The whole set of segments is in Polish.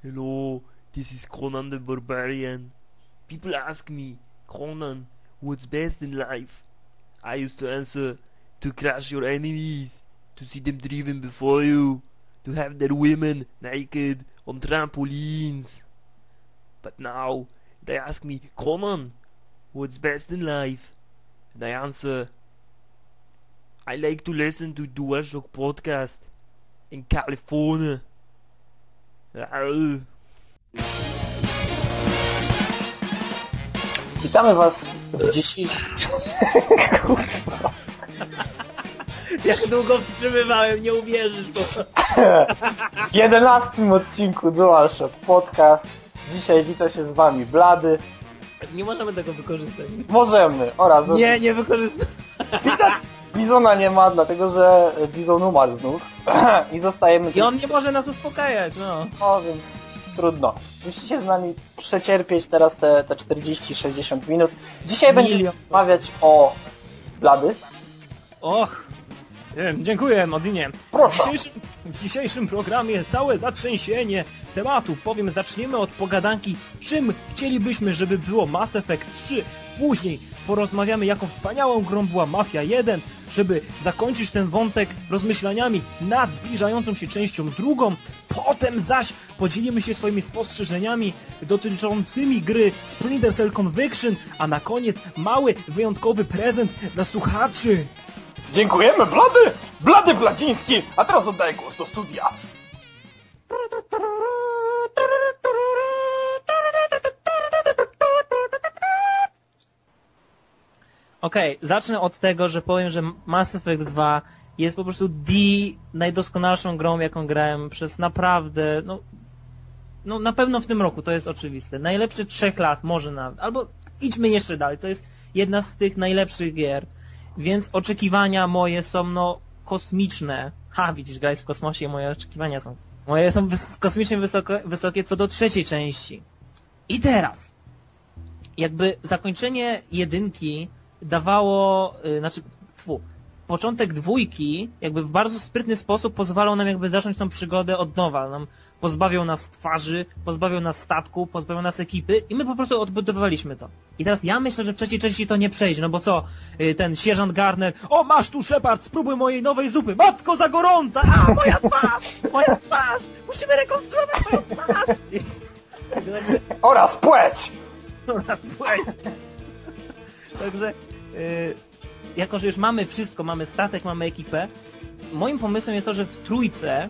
Hello, this is Conan the Barbarian. People ask me, Conan, what's best in life? I used to answer, to crush your enemies, to see them driven before you, to have their women naked on trampolines. But now, they ask me, Conan, what's best in life? And I answer, I like to listen to DualShock podcast in California. Witamy Was w dzisiejszym... Jak długo wstrzymywałem, nie uwierzysz po prostu. w 11 odcinku DualShock Podcast. Dzisiaj wita się z Wami Blady. Nie możemy tego wykorzystać. Możemy oraz... Nie, nie wykorzystam. Bizona nie ma, dlatego że Bizon umarł znów. I zostajemy... I on nie może nas uspokajać, no. No, więc trudno. Musicie z nami przecierpieć teraz te, te 40-60 minut. Dzisiaj będziemy Milion. rozmawiać o Blady. Och. Dziękuję, Modinie. W Proszę. dzisiejszym, w dzisiejszym programie całe zatrzęsienie tematu. Powiem, zaczniemy od pogadanki, czym chcielibyśmy, żeby było Mass Effect 3. Później porozmawiamy, jaką wspaniałą grą była Mafia 1, żeby zakończyć ten wątek rozmyślaniami nad zbliżającą się częścią drugą. Potem zaś podzielimy się swoimi spostrzeżeniami dotyczącymi gry Splinter Cell Conviction, a na koniec mały, wyjątkowy prezent dla słuchaczy. Dziękujemy, Blady! Blady Bladziński! A teraz oddaję głos do studia. Okej, zacznę od tego, że powiem, że Mass Effect 2 jest po prostu the najdoskonalszą grą, jaką grałem przez naprawdę, no, no na pewno w tym roku, to jest oczywiste. Najlepszy trzech lat, może nawet, albo idźmy jeszcze dalej, to jest jedna z tych najlepszych gier, więc oczekiwania moje są, no, kosmiczne. Ha, widzisz, jest w kosmosie moje oczekiwania są, moje są wys- kosmicznie wysokie, wysokie co do trzeciej części. I teraz, jakby zakończenie jedynki dawało, y, znaczy, tfu, początek dwójki jakby w bardzo sprytny sposób pozwalał nam jakby zacząć tą przygodę od nowa. Nam pozbawiał nas twarzy, pozbawiał nas statku, pozbawiał nas ekipy i my po prostu odbudowaliśmy to. I teraz ja myślę, że w trzeciej części to nie przejdzie, no bo co, y, ten sierżant Garner, o masz tu Shepard, spróbuj mojej nowej zupy, matko za gorąca, a moja twarz, moja twarz, musimy rekonstruować moją twarz. I, także Oraz płeć! oraz płeć. Także, jako że już mamy wszystko, mamy statek, mamy ekipę, moim pomysłem jest to, że w trójce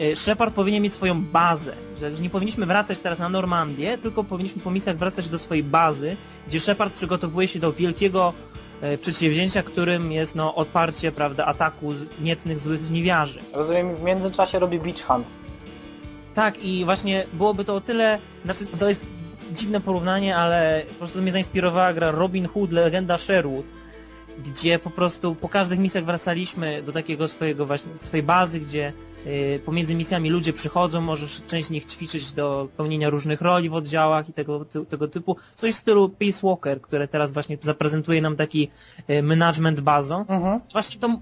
y, Shepard powinien mieć swoją bazę. Że nie powinniśmy wracać teraz na Normandię, tylko powinniśmy po misjach wracać do swojej bazy, gdzie Shepard przygotowuje się do wielkiego y, przedsięwzięcia, którym jest no, odparcie prawda, ataku niecnych złych żniwiarzy. Rozumiem, w międzyczasie robi Beach Hunt. Tak, i właśnie byłoby to o tyle, znaczy to jest dziwne porównanie, ale po prostu mnie zainspirowała gra Robin Hood, Legenda Sherwood, gdzie po prostu po każdych misjach wracaliśmy do takiego swojego właśnie, swojej bazy, gdzie y, pomiędzy misjami ludzie przychodzą, możesz część z nich ćwiczyć do pełnienia różnych roli w oddziałach i tego, tego typu. Coś w stylu Peace Walker, które teraz właśnie zaprezentuje nam taki y, management bazą. Mhm. Właśnie to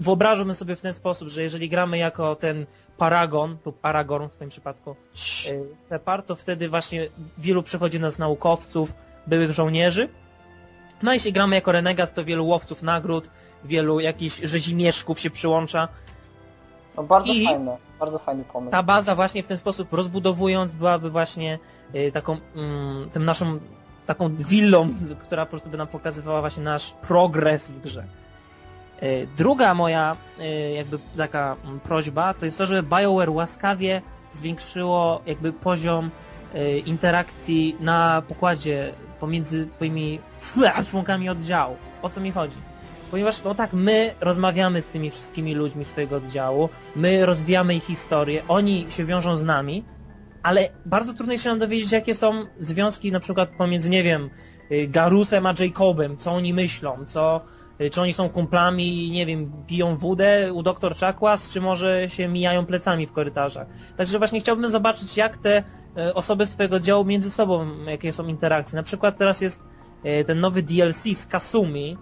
wyobrażamy sobie w ten sposób, że jeżeli gramy jako ten Paragon, lub Paragon w tym przypadku, y, to wtedy właśnie wielu przychodzi nas naukowców, byłych żołnierzy. No a jeśli gramy jako renegat, to wielu łowców nagród, wielu jakichś rzezimieszków się przyłącza. No bardzo I- fajne, bardzo fajny pomysł. Ta baza właśnie w ten sposób rozbudowując byłaby właśnie y, taką, mm, tym naszą, taką willą, która po prostu by nam pokazywała właśnie nasz progres w grze. Y, Druga moja y, jakby taka prośba to jest to, żeby BioWare łaskawie zwiększyło jakby poziom y, interakcji na pokładzie pomiędzy twoimi członkami oddziału. O co mi chodzi? Ponieważ no tak, my rozmawiamy z tymi wszystkimi ludźmi swojego oddziału, my rozwijamy ich historię, oni się wiążą z nami, ale bardzo trudno jest się nam dowiedzieć, jakie są związki na przykład pomiędzy, nie wiem, Garusem a Jacobem, co oni myślą, co, czy oni są kumplami i, nie wiem, piją wódę u doktor Czakłas, czy może się mijają plecami w korytarzach. Także właśnie chciałbym zobaczyć, jak te y, osoby swojego działu między sobą, jakie są interakcje. Na przykład teraz jest y, ten nowy DLC z Kasumi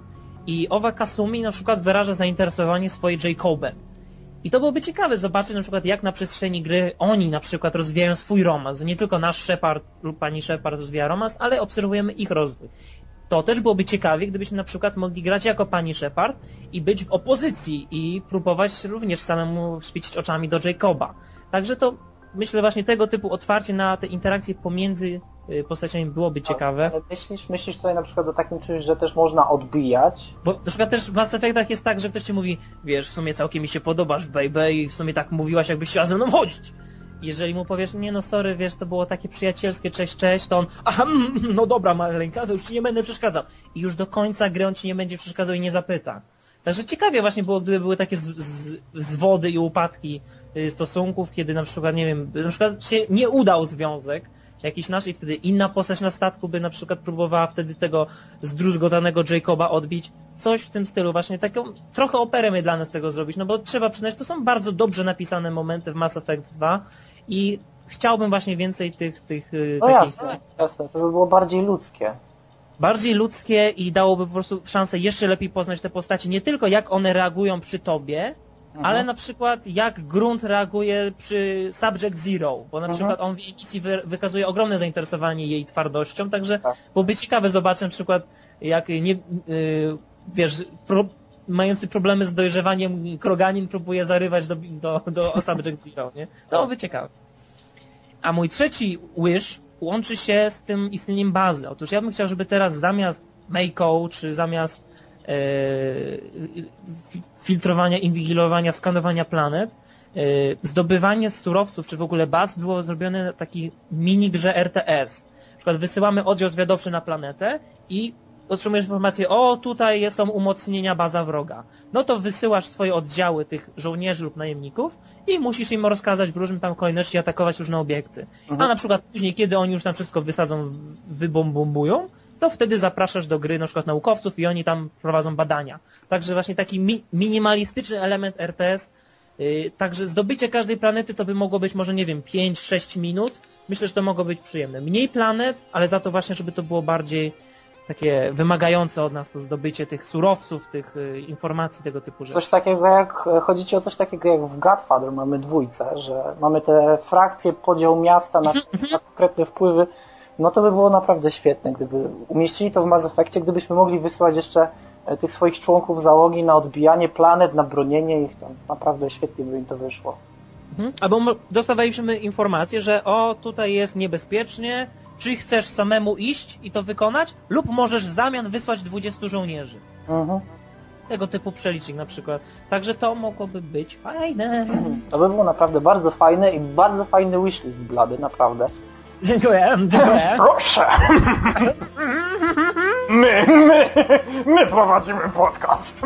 i owa Kasumi na przykład wyraża zainteresowanie swoje Jacobem. I to byłoby ciekawe zobaczyć na przykład jak na przestrzeni gry oni na przykład rozwijają swój romans. Nie tylko nasz Shepard lub pani Shepard rozwija romans, ale obserwujemy ich rozwój. To też byłoby ciekawie, gdybyśmy na przykład mogli grać jako pani Shepard i być w opozycji i próbować również samemu świecić oczami do Jacoba. Także to myślę właśnie tego typu otwarcie na te interakcje pomiędzy y, postaciami byłoby ciekawe. Ale myślisz, myślisz tutaj na przykład o takim czymś, że też można odbijać? Bo na przykład też w Mass Effectach jest tak, że ktoś ci mówi, wiesz, w sumie całkiem mi się podobasz, baby, i w sumie tak mówiłaś, jakbyś chciała ze mną chodzić. Jeżeli mu powiesz, nie no sorry, wiesz, to było takie przyjacielskie, cześć, cześć, to on, aha, no dobra, maleńka, to już ci nie będę przeszkadzał. I już do końca gry on ci nie będzie przeszkadzał i nie zapyta. Także ciekawie właśnie było, gdyby były takie z, z, zwody i upadki y, stosunków, kiedy na przykład, nie wiem, na przykład się nie udał związek, jakiś nasz i wtedy inna postać na statku by na przykład próbowała wtedy tego zdruzgotanego Jacoba odbić. Coś w tym stylu, właśnie taką trochę operę my dla nas tego zrobić, no bo trzeba przyznać, to są bardzo dobrze napisane momenty w Mass Effect 2 i chciałbym właśnie więcej tych, tych y, No takich jasne, jasne, to by było bardziej ludzkie. bardziej ludzkie i dałoby po prostu szansę jeszcze lepiej poznać te postaci, nie tylko jak one reagują przy tobie, Mhm. ale na przykład jak grunt reaguje przy Subject Zero, bo na Mhm. przykład on w emisji wy, wykazuje ogromne zainteresowanie jej twardością, także Tak. byłoby ciekawe zobaczyć na przykład jak nie, yy, wiesz, pro, mający problemy z dojrzewaniem kroganin próbuje zarywać do, do, do Subject Zero, nie? To Tak. byłoby ciekawe. A mój trzeci wish łączy się z tym istnieniem bazy. Otóż ja bym chciał, żeby teraz zamiast Mako, czy zamiast e, fi- filtrowania, inwigilowania, skanowania planet, e, zdobywanie surowców, czy w ogóle baz było zrobione na taki mini grze RTS. Na przykład wysyłamy oddział zwiadowczy na planetę i otrzymujesz informację, o tutaj są umocnienia baza wroga. No to wysyłasz swoje oddziały tych żołnierzy lub najemników i musisz im rozkazać w różnym tam kolejności atakować różne obiekty. Mhm. A na przykład później, kiedy oni już tam wszystko wysadzą, w- wybombują, to wtedy zapraszasz do gry na przykład naukowców i oni tam prowadzą badania. Także właśnie taki mi minimalistyczny element RTS. Yy, także zdobycie każdej planety to by mogło być może, nie wiem, 5-6 minut. Myślę, że to mogło być przyjemne. Mniej planet, ale za to właśnie, żeby to było bardziej takie wymagające od nas to zdobycie tych surowców, tych y, informacji, tego typu rzeczy. Coś takiego jak, chodzi ci o coś takiego jak w Godfather mamy dwójce, że mamy te frakcje, podział miasta na, na konkretne wpływy, no to by było naprawdę świetne, gdyby umieścili to w Mass Effectie, gdybyśmy mogli wysłać jeszcze e, tych swoich członków załogi na odbijanie planet, na bronienie ich, to naprawdę świetnie by im to wyszło. Mhm. Albo dostawaliśmy informację, że o, tutaj jest niebezpiecznie, czy chcesz samemu iść i to wykonać, lub możesz w zamian wysłać 20 żołnierzy. Mhm. Tego typu przelicznik na przykład. Także to mogłoby być fajne. To by było naprawdę bardzo fajne i bardzo fajny wishlist blady, naprawdę. Dziękuję, dziękuję. Proszę! My, my, my prowadzimy podcast.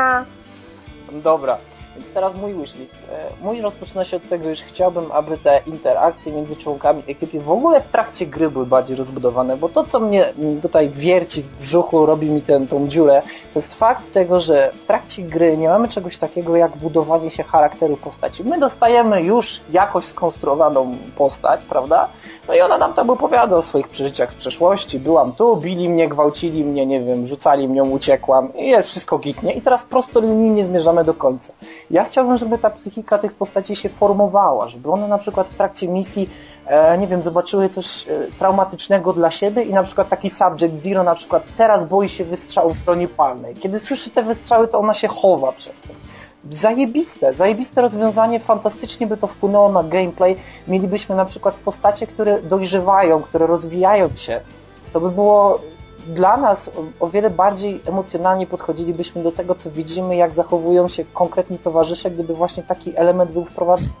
Dobra, więc teraz mój wishlist. E, Mój rozpoczyna się od tego, że chciałbym, aby te interakcje między członkami ekipy w ogóle w trakcie gry były bardziej rozbudowane, bo to, co mnie tutaj wierci w brzuchu, robi mi tę tą dziurę, to jest fakt tego, że w trakcie gry nie mamy czegoś takiego jak budowanie się charakteru postaci. My dostajemy już jakoś skonstruowaną postać, prawda? No i ona nam tam opowiada o swoich przeżyciach z przeszłości. Byłam tu, bili mnie, gwałcili mnie, nie wiem, rzucali mnie, uciekłam i jest wszystko gitnie. I teraz prostolinijnie zmierzamy do końca. Ja chciałbym, żeby ta psychika tych postaci się formowała, żeby one na przykład w trakcie misji, e, nie wiem, zobaczyły coś e, traumatycznego dla siebie i na przykład taki Subject Zero na przykład teraz boi się wystrzałów broni palnej. Kiedy słyszy te wystrzały, to ona się chowa przed tym zajebiste, zajebiste rozwiązanie, fantastycznie by to wpłynęło na gameplay. Mielibyśmy na przykład postacie, które dojrzewają, które rozwijają się. To by było dla nas o, wiele bardziej emocjonalnie podchodzilibyśmy do tego, co widzimy, jak zachowują się konkretni towarzysze, gdyby właśnie taki element był wprowadzony.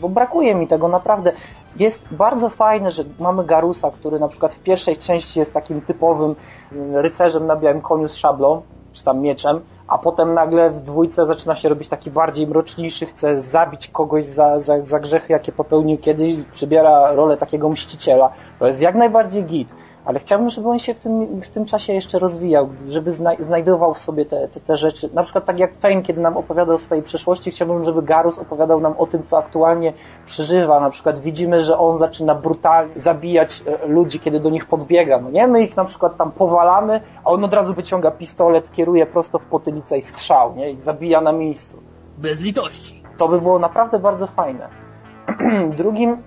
Bo brakuje mi tego naprawdę. Jest bardzo fajne, że mamy Garusa, który na przykład w pierwszej części jest takim typowym mm, rycerzem na białym koniu z szablą, czy tam mieczem, a potem nagle w dwójce zaczyna się robić taki bardziej mroczniejszy, chce zabić kogoś za, za, za grzechy, jakie popełnił kiedyś, przybiera rolę takiego mściciela. To jest jak najbardziej git, ale chciałbym, żeby on się w tym, w tym czasie jeszcze rozwijał, żeby zna, znajdował w sobie te, te, te rzeczy. Na przykład tak jak Fane, kiedy nam opowiadał o swojej przeszłości, chciałbym, żeby Garus opowiadał nam o tym, co aktualnie przeżywa. Na przykład widzimy, że on zaczyna brutalnie zabijać e, ludzi, kiedy do nich podbiega. No nie? My ich na przykład tam powalamy, a on od razu wyciąga pistolet, kieruje prosto w potylicę i strzał, nie? I zabija na miejscu. Bez litości. To by było naprawdę bardzo fajne. drugim,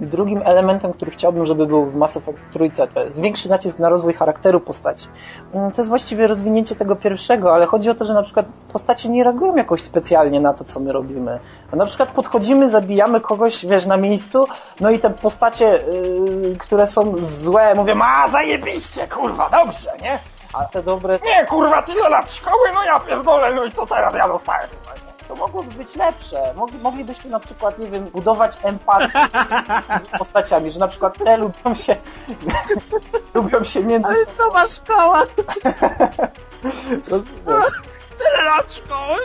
drugim elementem, który chciałbym, żeby był w Mass Effect trójce, to jest większy nacisk na rozwój charakteru postaci. Mm, To jest właściwie rozwinięcie tego pierwszego, ale chodzi o to, że na przykład postacie nie reagują jakoś specjalnie na to, co my robimy. Na przykład podchodzimy, zabijamy kogoś, wiesz, na miejscu, no i te postacie, yy, które są złe, mówią, a zajebiście, kurwa, dobrze, nie? A te dobre, nie, kurwa, tyle lat szkoły, no ja pierdolę, no i co teraz ja dostałem? To mogłoby być lepsze. Mogli, moglibyśmy na przykład, nie wiem, budować empatię między postaciami, że na przykład te lubią się lubią się między Ale co ma szkoła? Tyle lat szkoły?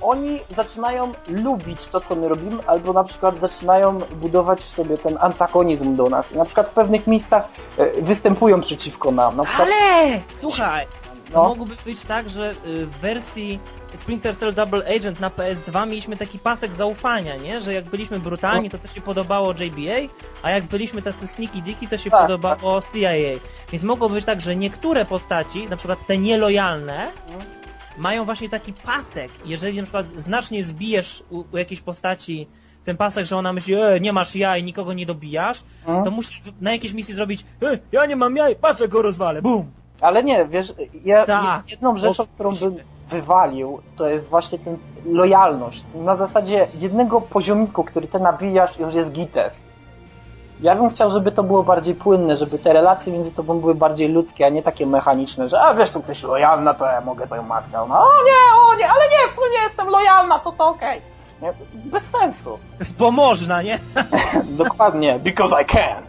Oni zaczynają lubić to, co my robimy, albo na przykład zaczynają budować w sobie ten antagonizm do nas. I na przykład w pewnych miejscach e, występują przeciwko nam. Na przykład, Ale! Słuchaj, no, mogłoby być tak, że y, w wersji Splinter Cell Double Agent na PS2 mieliśmy taki pasek zaufania, nie? Że jak byliśmy brutalni, to też się podobało JBA, a jak byliśmy tacy sneaky dicky, to się Tak, podobało CIA. Więc mogłoby być tak, że niektóre postaci, na przykład te nielojalne, mają właśnie taki pasek. Jeżeli na przykład znacznie zbijesz u, u jakiejś postaci ten pasek, że ona myśli, e, nie masz jaj, nikogo nie dobijasz, mm. to musisz na jakiejś misji zrobić, e, ja nie mam jaj, patrz jak go rozwalę, bum! Ale nie, wiesz, ja, Tak. jedną rzeczą, którą bym wywalił, to jest właśnie ten lojalność. Na zasadzie jednego poziomiku, który ty nabijasz, już jest gites. Ja bym chciał, żeby to było bardziej płynne, żeby te relacje między tobą były bardziej ludzkie, a nie takie mechaniczne, że a wiesz, tu ktoś lojalna, to ja mogę twoją matkę. No o nie, o nie, ale nie, w sumie jestem lojalna, to to okej. Nie, Bez sensu. Bo można, nie? Dokładnie, because I can.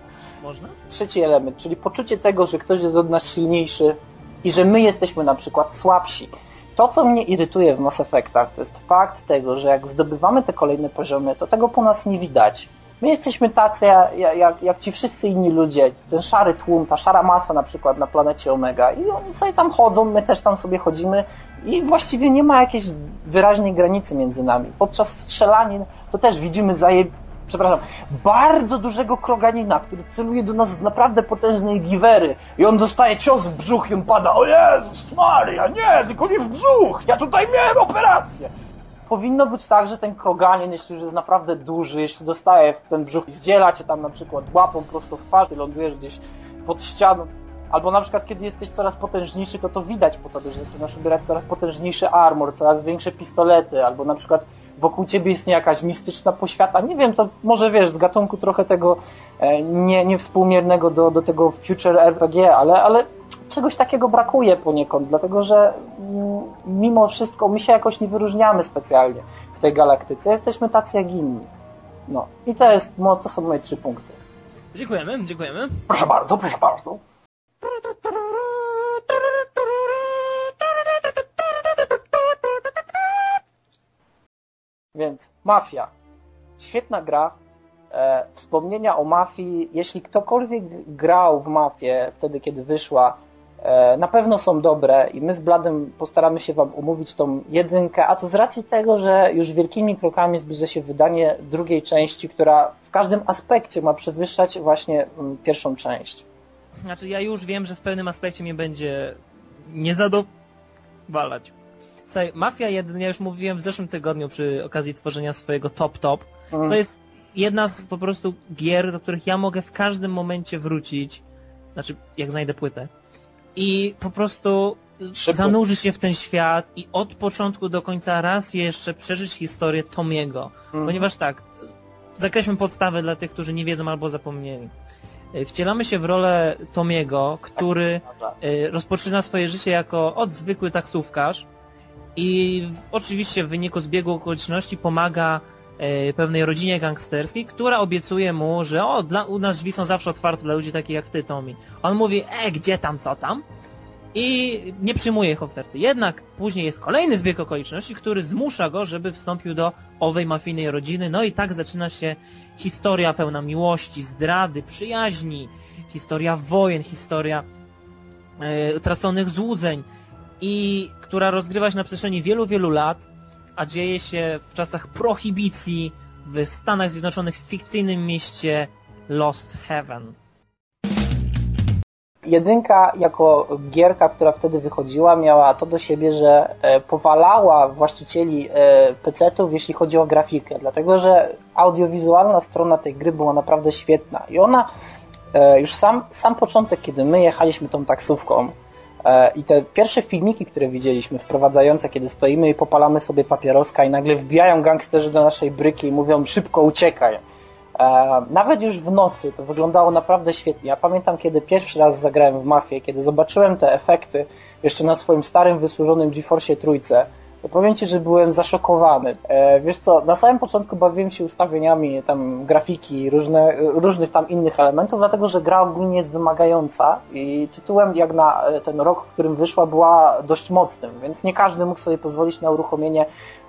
Można? Trzeci element, czyli poczucie tego, że ktoś jest od nas silniejszy i że my jesteśmy na przykład słabsi. To, co mnie irytuje w Mass Effectach, to jest fakt tego, że jak zdobywamy te kolejne poziomy, to tego po nas nie widać. My jesteśmy tacy jak, jak, ci wszyscy inni ludzie, ten szary tłum, ta szara masa na przykład na planecie Omega i oni sobie tam chodzą, my też tam sobie chodzimy i właściwie nie ma jakiejś wyraźnej granicy między nami. Podczas strzelanin to też widzimy zaje... przepraszam, bardzo dużego kroganina, który celuje do nas z naprawdę potężnej giwery i on dostaje cios w brzuch i on pada, o Jezus Maria, nie, tylko nie w brzuch, ja tutaj miałem operację. Powinno być tak, że ten kroganin, jeśli już jest naprawdę duży, jeśli dostaje w ten brzuch i zdziela cię tam na przykład łapą prosto w twarz, ty lądujesz gdzieś pod ścianą, albo na przykład kiedy jesteś coraz potężniejszy, to to widać po tobie, że zaczynasz ubierać coraz potężniejszy armor, coraz większe pistolety, albo na przykład wokół ciebie jest jakaś mistyczna poświata, nie wiem, to może wiesz, z gatunku trochę tego e, nie, niewspółmiernego do, do tego future RPG, ale, ale czegoś takiego brakuje poniekąd, dlatego że mm, mimo wszystko my się jakoś nie wyróżniamy specjalnie w tej galaktyce, jesteśmy tacy jak inni. No i to jest, to są moje trzy punkty. Dziękujemy, dziękujemy. Proszę bardzo, proszę bardzo. Więc Mafia. Świetna gra. E, wspomnienia o Mafii, jeśli ktokolwiek grał w Mafię wtedy, kiedy wyszła, e, na pewno są dobre i my z Bladem postaramy się Wam omówić tą jedynkę, a to z racji tego, że już wielkimi krokami zbliża się wydanie drugiej części, która w każdym aspekcie ma przewyższać właśnie mm, pierwszą część. Znaczy ja już wiem, że w pewnym aspekcie mnie będzie nie zadowalać. Słuchaj, Mafia 1, ja już mówiłem w zeszłym tygodniu przy okazji tworzenia swojego Top Top, Mm. to jest jedna z po prostu gier, do których ja mogę w każdym momencie wrócić, znaczy jak znajdę płytę i po prostu Szybko. zanurzyć się w ten świat i od początku do końca raz jeszcze przeżyć historię Tomiego. Mm. Ponieważ tak, zakreślmy podstawę dla tych, którzy nie wiedzą albo zapomnieli. E, Wcielamy się w rolę Tomiego, który Dobra. e, rozpoczyna swoje życie jako od zwykły taksówkarz i oczywiście w wyniku zbiegu okoliczności pomaga e, pewnej rodzinie gangsterskiej, która obiecuje mu, że o, dla, u nas drzwi są zawsze otwarte dla ludzi takich jak ty, Tommy. On mówi, e, gdzie tam, co tam? I nie przyjmuje ich oferty. Jednak później jest kolejny zbieg okoliczności, który zmusza go, żeby wstąpił do owej mafijnej rodziny. No i tak zaczyna się historia pełna miłości, zdrady, przyjaźni, historia wojen, historia e, utraconych złudzeń i która rozgrywa się na przestrzeni wielu, wielu lat, a dzieje się w czasach prohibicji w Stanach Zjednoczonych w fikcyjnym mieście Lost Heaven. Jedynka jako gierka, która wtedy wychodziła, miała to do siebie, że e, powalała właścicieli e, PC-ów, jeśli chodzi o grafikę, dlatego że audiowizualna strona tej gry była naprawdę świetna i ona e, już sam, sam początek, kiedy my jechaliśmy tą taksówką i te pierwsze filmiki, które widzieliśmy, wprowadzające, kiedy stoimy i popalamy sobie papieroska i nagle wbijają gangsterzy do naszej bryki i mówią szybko uciekaj E, nawet już w nocy to wyglądało naprawdę świetnie. Ja pamiętam, kiedy pierwszy raz zagrałem w Mafię, kiedy zobaczyłem te efekty jeszcze na swoim starym, wysłużonym GeForce trójce, to powiem Ci, że byłem zaszokowany. E, wiesz co, na samym początku bawiłem się ustawieniami tam grafiki, różne, różnych tam innych elementów, dlatego że gra ogólnie jest wymagająca i tytułem jak na ten rok, w którym wyszła, była dość mocnym, więc nie każdy mógł sobie pozwolić na uruchomienie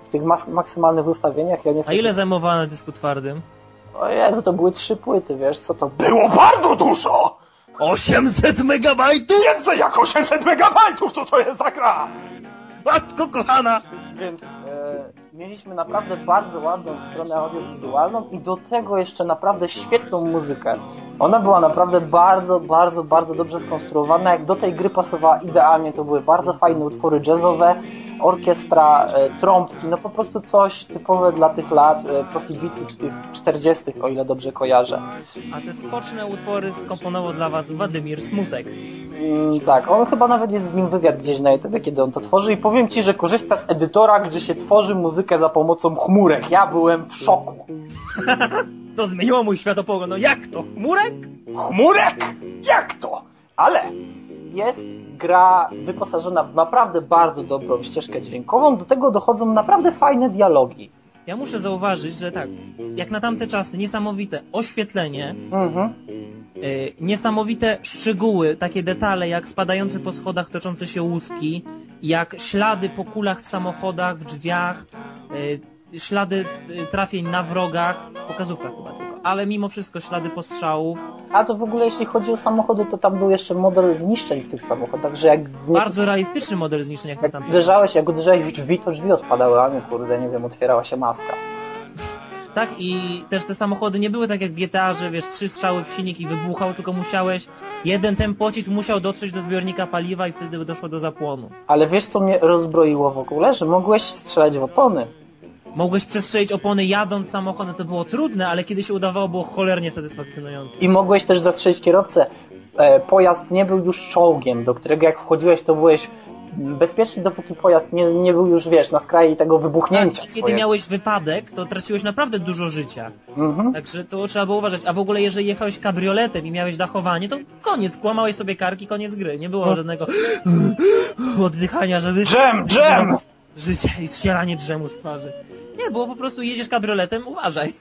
w tych maksymalnych ustawieniach. Ja niestety... A ile zajmowała na dysku twardym? O Jezu, to były trzy płyty, wiesz, co to było bardzo dużo! 800 megabajtów? Więcej jak 800 megabajtów, co to jest za gra? Matko kochana! Więc e, mieliśmy naprawdę bardzo ładną stronę audiowizualną i do tego jeszcze naprawdę świetną muzykę. Ona była naprawdę bardzo, bardzo, bardzo dobrze skonstruowana. Jak do tej gry pasowała idealnie, to były bardzo fajne utwory jazzowe, orkiestra, e, trąbki, no po prostu coś typowe dla tych lat e, prohibicji czy tych 40., o ile dobrze kojarzę. A te skoczne utwory skomponował dla Was Władimir Smutek. Mm, tak, on chyba nawet jest z nim wywiad gdzieś na YouTube, kiedy on to tworzy i powiem Ci, że korzysta z edytora, gdzie się tworzy muzykę za pomocą chmurek. Ja byłem w szoku. to zmieniło mój światopogląd. No jak to? Chmurek? Chmurek? Jak to? Ale jest gra wyposażona w naprawdę bardzo dobrą ścieżkę dźwiękową, do tego dochodzą naprawdę fajne dialogi. Ja muszę zauważyć, że tak, jak na tamte czasy, niesamowite oświetlenie, mhm. y, niesamowite szczegóły, takie detale jak spadające po schodach toczące się łuski, jak ślady po kulach w samochodach, w drzwiach, y, ślady y, trafień na wrogach, w pokazówkach chyba tylko ale mimo wszystko ślady postrzałów. A to w ogóle jeśli chodzi o samochody, to tam był jeszcze model zniszczeń w tych samochodach, że jak... Bardzo realistyczny model zniszczeń, jak, jak tam uderzałeś, jak uderzałeś w drzwi, to drzwi odpadały, a nie kurde, nie wiem, otwierała się maska. Tak, i też te samochody nie były tak jak w GTA, że wiesz, trzy strzały w silnik i wybuchał, tylko musiałeś, jeden ten pocisk musiał dotrzeć do zbiornika paliwa i wtedy doszło do zapłonu. Ale wiesz, co mnie rozbroiło w ogóle? Że mogłeś strzelać w opony. Mogłeś przestrzelić opony jadąc samochodem, to było trudne, ale kiedy się udawało, było cholernie satysfakcjonujące. I mogłeś też zastrzelić kierowcę. E, pojazd nie był już czołgiem, do którego jak wchodziłeś, to byłeś bezpieczny, dopóki pojazd nie, nie był już, wiesz, na skraju tego wybuchnięcia. Tak, kiedy miałeś wypadek, to traciłeś naprawdę dużo życia. Mhm. Także to trzeba było uważać. A w ogóle, jeżeli jechałeś kabrioletem i miałeś dachowanie, to koniec, kłamałeś sobie karki, koniec gry. Nie było no. żadnego oddychania, żeby... Dżem, dżem! Życie i ścieranie drzemu z twarzy. Nie, było po prostu jedziesz kabrioletem, uważaj.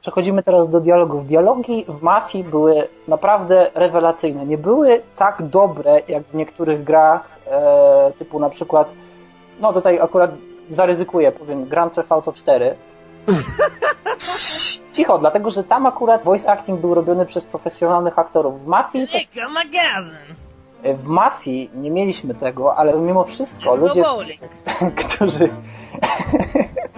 Przechodzimy teraz do dialogów. Dialogi w Mafii były naprawdę rewelacyjne. Nie były tak dobre jak w niektórych grach, e, typu na przykład, no tutaj akurat zaryzykuję, powiem Grand Theft Auto 4. Cicho, dlatego że tam akurat voice acting był robiony przez profesjonalnych aktorów. W Mafii... To... magazyn! W Mafii nie mieliśmy tego, ale mimo wszystko ludzie, którzy...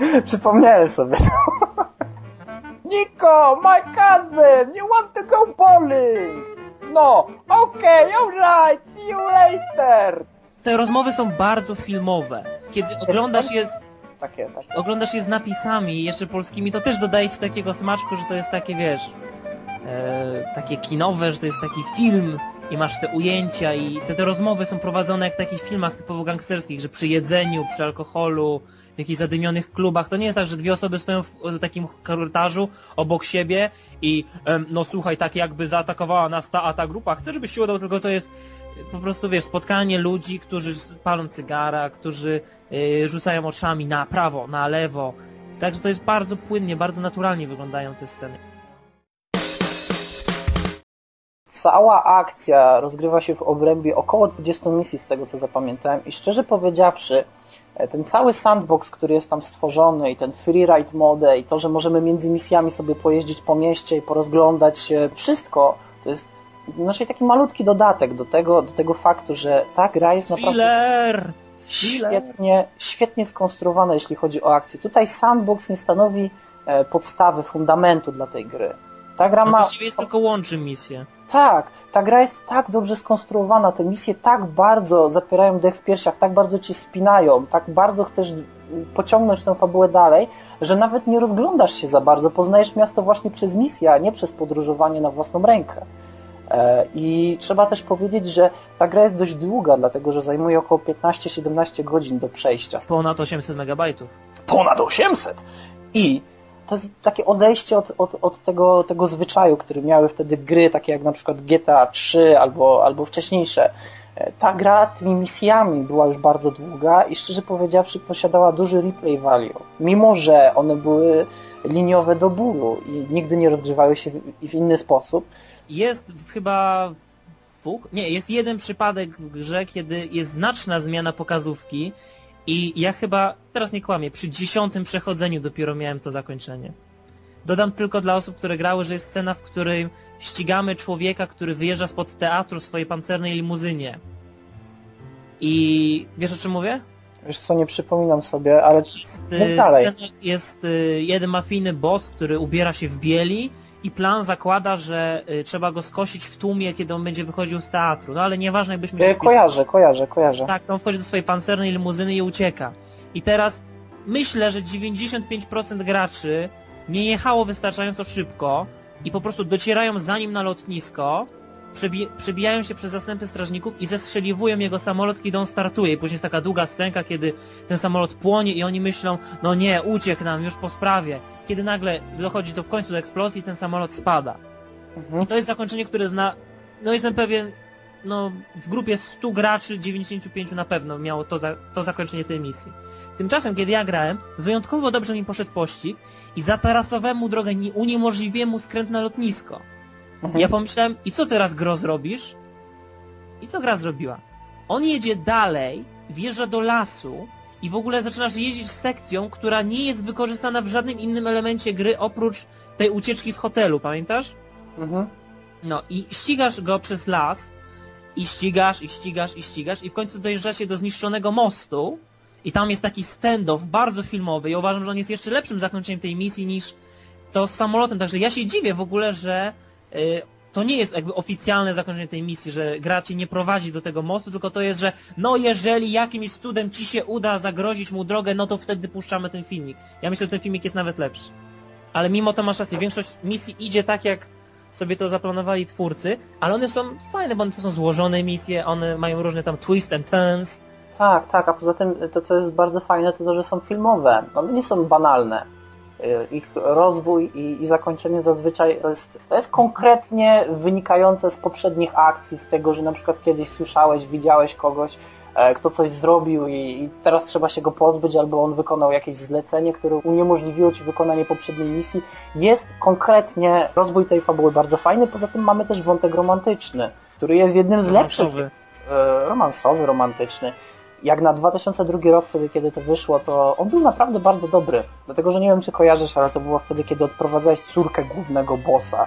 Przypomniałem sobie. Nico, my cousin, you want to go bowling? No, okay, alright, see you later. Te rozmowy są bardzo filmowe. Kiedy oglądasz je... Takie, takie. Oglądasz je z napisami, jeszcze polskimi, to też dodaje ci takiego smaczku, że to jest takie, wiesz, e, takie kinowe, że to jest taki film i masz te ujęcia i te, te rozmowy są prowadzone jak w takich filmach typowo gangsterskich, że przy jedzeniu, przy alkoholu, w jakichś zadymionych klubach. To nie jest tak, że dwie osoby stoją w takim korytarzu obok siebie i no słuchaj, tak jakby zaatakowała nas ta a ta grupa. Chcę, żebyś się udał, tylko to jest po prostu, wiesz, spotkanie ludzi, którzy palą cygara, którzy yy, rzucają oczami na prawo, na lewo. Także to jest bardzo płynnie, bardzo naturalnie wyglądają te sceny. Cała akcja rozgrywa się w obrębie około 20 misji, z tego co zapamiętałem, i szczerze powiedziawszy, e, ten cały sandbox, który jest tam stworzony, i ten freeride mode, i to, że możemy między misjami sobie pojeździć po mieście i porozglądać wszystko to jest znaczy taki malutki dodatek do tego, do tego faktu, że ta gra jest naprawdę świetnie, świetnie skonstruowana, jeśli chodzi o akcję. Tutaj sandbox nie stanowi e, podstawy, fundamentu dla tej gry. Ta gra No ma... właściwie jest tylko łączy misję. Tak, ta gra jest tak dobrze skonstruowana, te misje tak bardzo zapierają dech w piersiach, tak bardzo cię spinają, tak bardzo chcesz pociągnąć tę fabułę dalej, że nawet nie rozglądasz się za bardzo, poznajesz miasto właśnie przez misję, a nie przez podróżowanie na własną rękę. E, I trzeba też powiedzieć, że ta gra jest dość długa, dlatego że zajmuje około 15-17 godzin do przejścia. Ponad 800 megabajtów. Ponad 800! I to jest takie odejście od, od, od tego, tego zwyczaju, który miały wtedy gry, takie jak na przykład GTA 3 albo, albo wcześniejsze. E, Ta gra tymi misjami była już bardzo długa i szczerze powiedziawszy posiadała duży replay value. Mimo, że one były liniowe do bólu i nigdy nie rozgrywały się w, inny sposób. Jest chyba? Nie, jest jeden przypadek w grze, kiedy jest znaczna zmiana pokazówki i ja chyba, teraz nie kłamię, przy dziesiątym przechodzeniu dopiero miałem to zakończenie. Dodam tylko dla osób, które grały, że jest scena, w której ścigamy człowieka, który wyjeżdża spod teatru w swojej pancernej limuzynie. I wiesz o czym mówię? Wiesz co, nie przypominam sobie, ale Jest, y, dalej. scena, jest y, jeden mafijny boss, który ubiera się w bieli i plan zakłada, że y, trzeba go skosić w tłumie, kiedy on będzie wychodził z teatru. No ale nieważne, jakbyśmy się e, kojarzę, kojarzę, kojarzę. Tak, on wchodzi do swojej pancernej limuzyny i ucieka. I teraz myślę, że 95% graczy nie jechało wystarczająco szybko i po prostu docierają za nim na lotnisko, przebi przebijają się przez zastępy strażników i zestrzeliwują jego samolot, kiedy on startuje. I później jest taka długa scenka, kiedy ten samolot płonie i oni myślą, no nie, uciekł nam już po sprawie. Kiedy nagle dochodzi to w końcu do eksplozji i ten samolot spada. Mhm. I to jest zakończenie, które zna. No jestem pewien, no w grupie 100 graczy 95 na pewno miało to, za, to zakończenie tej misji. Tymczasem, kiedy ja grałem, wyjątkowo dobrze mi poszedł pościg i zatarasowałem mu drogę, nie uniemożliwiłem mu skręt na lotnisko. Mhm. Ja pomyślałem, i co teraz gro zrobisz? I co gra zrobiła? On jedzie dalej, wjeżdża do lasu i w ogóle zaczynasz jeździć sekcją, która nie jest wykorzystana w żadnym innym elemencie gry oprócz tej ucieczki z hotelu, pamiętasz? Mhm. No i ścigasz go przez las i ścigasz, i ścigasz, i ścigasz i w końcu dojeżdżacie do zniszczonego mostu i tam jest taki stand-off bardzo filmowy i uważam, że on jest jeszcze lepszym zakończeniem tej misji niż to z samolotem, także ja się dziwię w ogóle, że y, to nie jest jakby oficjalne zakończenie tej misji, że gra nie prowadzi do tego mostu, tylko to jest, że no jeżeli jakimś cudem ci się uda zagrozić mu drogę, no to wtedy puszczamy ten filmik. Ja myślę, że ten filmik jest nawet lepszy. Ale mimo to masz rację, większość misji idzie tak, jak sobie to zaplanowali twórcy, ale one są fajne, bo one to są złożone misje, one mają różne tam twist and turns. Tak, tak, a poza tym to, co jest bardzo fajne, to to, że są filmowe. One nie są banalne. Y, Ich rozwój i, i zakończenie zazwyczaj to jest, to jest konkretnie wynikające z poprzednich akcji, z tego, że na przykład kiedyś słyszałeś, widziałeś kogoś, e, kto coś zrobił i, teraz trzeba się go pozbyć, albo on wykonał jakieś zlecenie, które uniemożliwiło ci wykonanie poprzedniej misji. Jest konkretnie rozwój tej fabuły bardzo fajny, poza tym mamy też wątek romantyczny, który jest jednym z lepszych Romansowy. e, romansowy, romantyczny. Jak na 2002 rok, wtedy kiedy to wyszło, to on był naprawdę bardzo dobry. Dlatego, że nie wiem, czy kojarzysz, ale to było wtedy, kiedy odprowadzałeś córkę głównego bossa.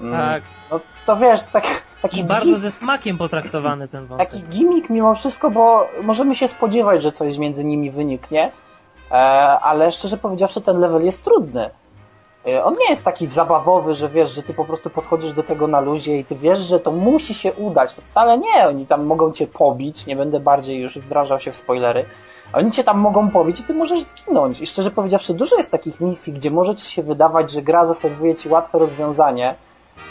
Mm, Tak. No to wiesz, to tak, taki, I bardzo ze smakiem potraktowany ten wątek. taki gimmick mimo wszystko, bo możemy się spodziewać, że coś między nimi wyniknie, e, ale szczerze powiedziawszy, ten level jest trudny. E, On nie jest taki zabawowy, że wiesz, że ty po prostu podchodzisz do tego na luzie i ty wiesz, że to musi się udać. To wcale nie, oni tam mogą cię pobić, nie będę bardziej już wdrażał się w spoilery. Oni cię tam mogą pobić i ty możesz zginąć. I szczerze powiedziawszy, dużo jest takich misji, gdzie może ci się wydawać, że gra zaserwuje ci łatwe rozwiązanie,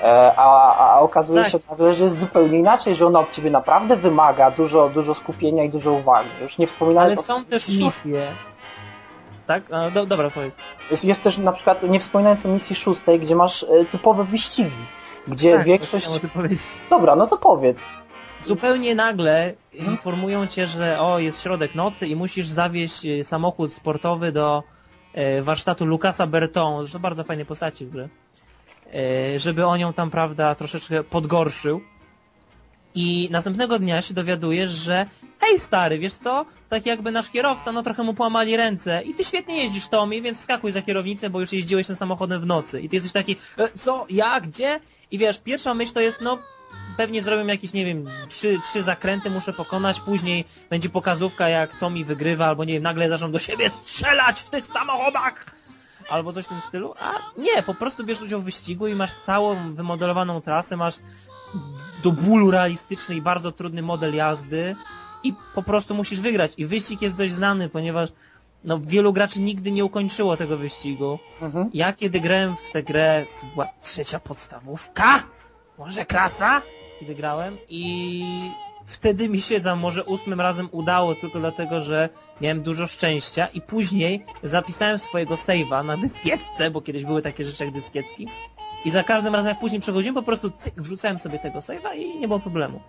e, a, a okazuje Tak. się nagle, że jest zupełnie inaczej, że ona od ciebie naprawdę wymaga dużo, dużo skupienia i dużo uwagi. Już nie wspominając Ale o są też misje. Tak? A, do, dobra, powiedz. jest, jest też na przykład, nie wspominając o misji szóstej, gdzie masz e, typowe wyścigi, gdzie tak, większość... powiedzieć. Dobra, no to powiedz. Zupełnie nagle Mhm. informują cię, że o, jest środek nocy i musisz zawieźć e, samochód sportowy do e, warsztatu Lucasa Berton, zresztą bardzo fajnej postaci w grze, e, żeby on ją tam, prawda, troszeczkę podgorszył. I następnego dnia się dowiadujesz, że hej stary, wiesz co? Tak jakby nasz kierowca, no trochę mu połamali ręce i ty świetnie jeździsz Tommy, więc wskakuj za kierownicę, bo już jeździłeś tym samochodem w nocy. I ty jesteś taki, e, co, ja, gdzie? I wiesz, pierwsza myśl to jest, no pewnie zrobią jakieś, nie wiem, trzy, trzy zakręty muszę pokonać, później będzie pokazówka jak Tommy wygrywa, albo nie wiem, nagle zaczną do siebie strzelać w tych samochodach. albo coś w tym stylu, a nie, po prostu bierzesz udział w wyścigu i masz całą wymodelowaną trasę, masz do bólu realistyczny i bardzo trudny model jazdy i po prostu musisz wygrać. I wyścig jest dość znany, ponieważ no, wielu graczy nigdy nie ukończyło tego wyścigu. Mhm. Ja kiedy grałem w tę grę, to była trzecia podstawówka, może klasa, kiedy grałem i wtedy mi się za może ósmym razem udało tylko dlatego, że miałem dużo szczęścia i później zapisałem swojego save'a na dyskietce, bo kiedyś były takie rzeczy jak dyskietki i za każdym razem jak później przechodziłem po prostu cyk, wrzucałem sobie tego save'a i nie było problemu.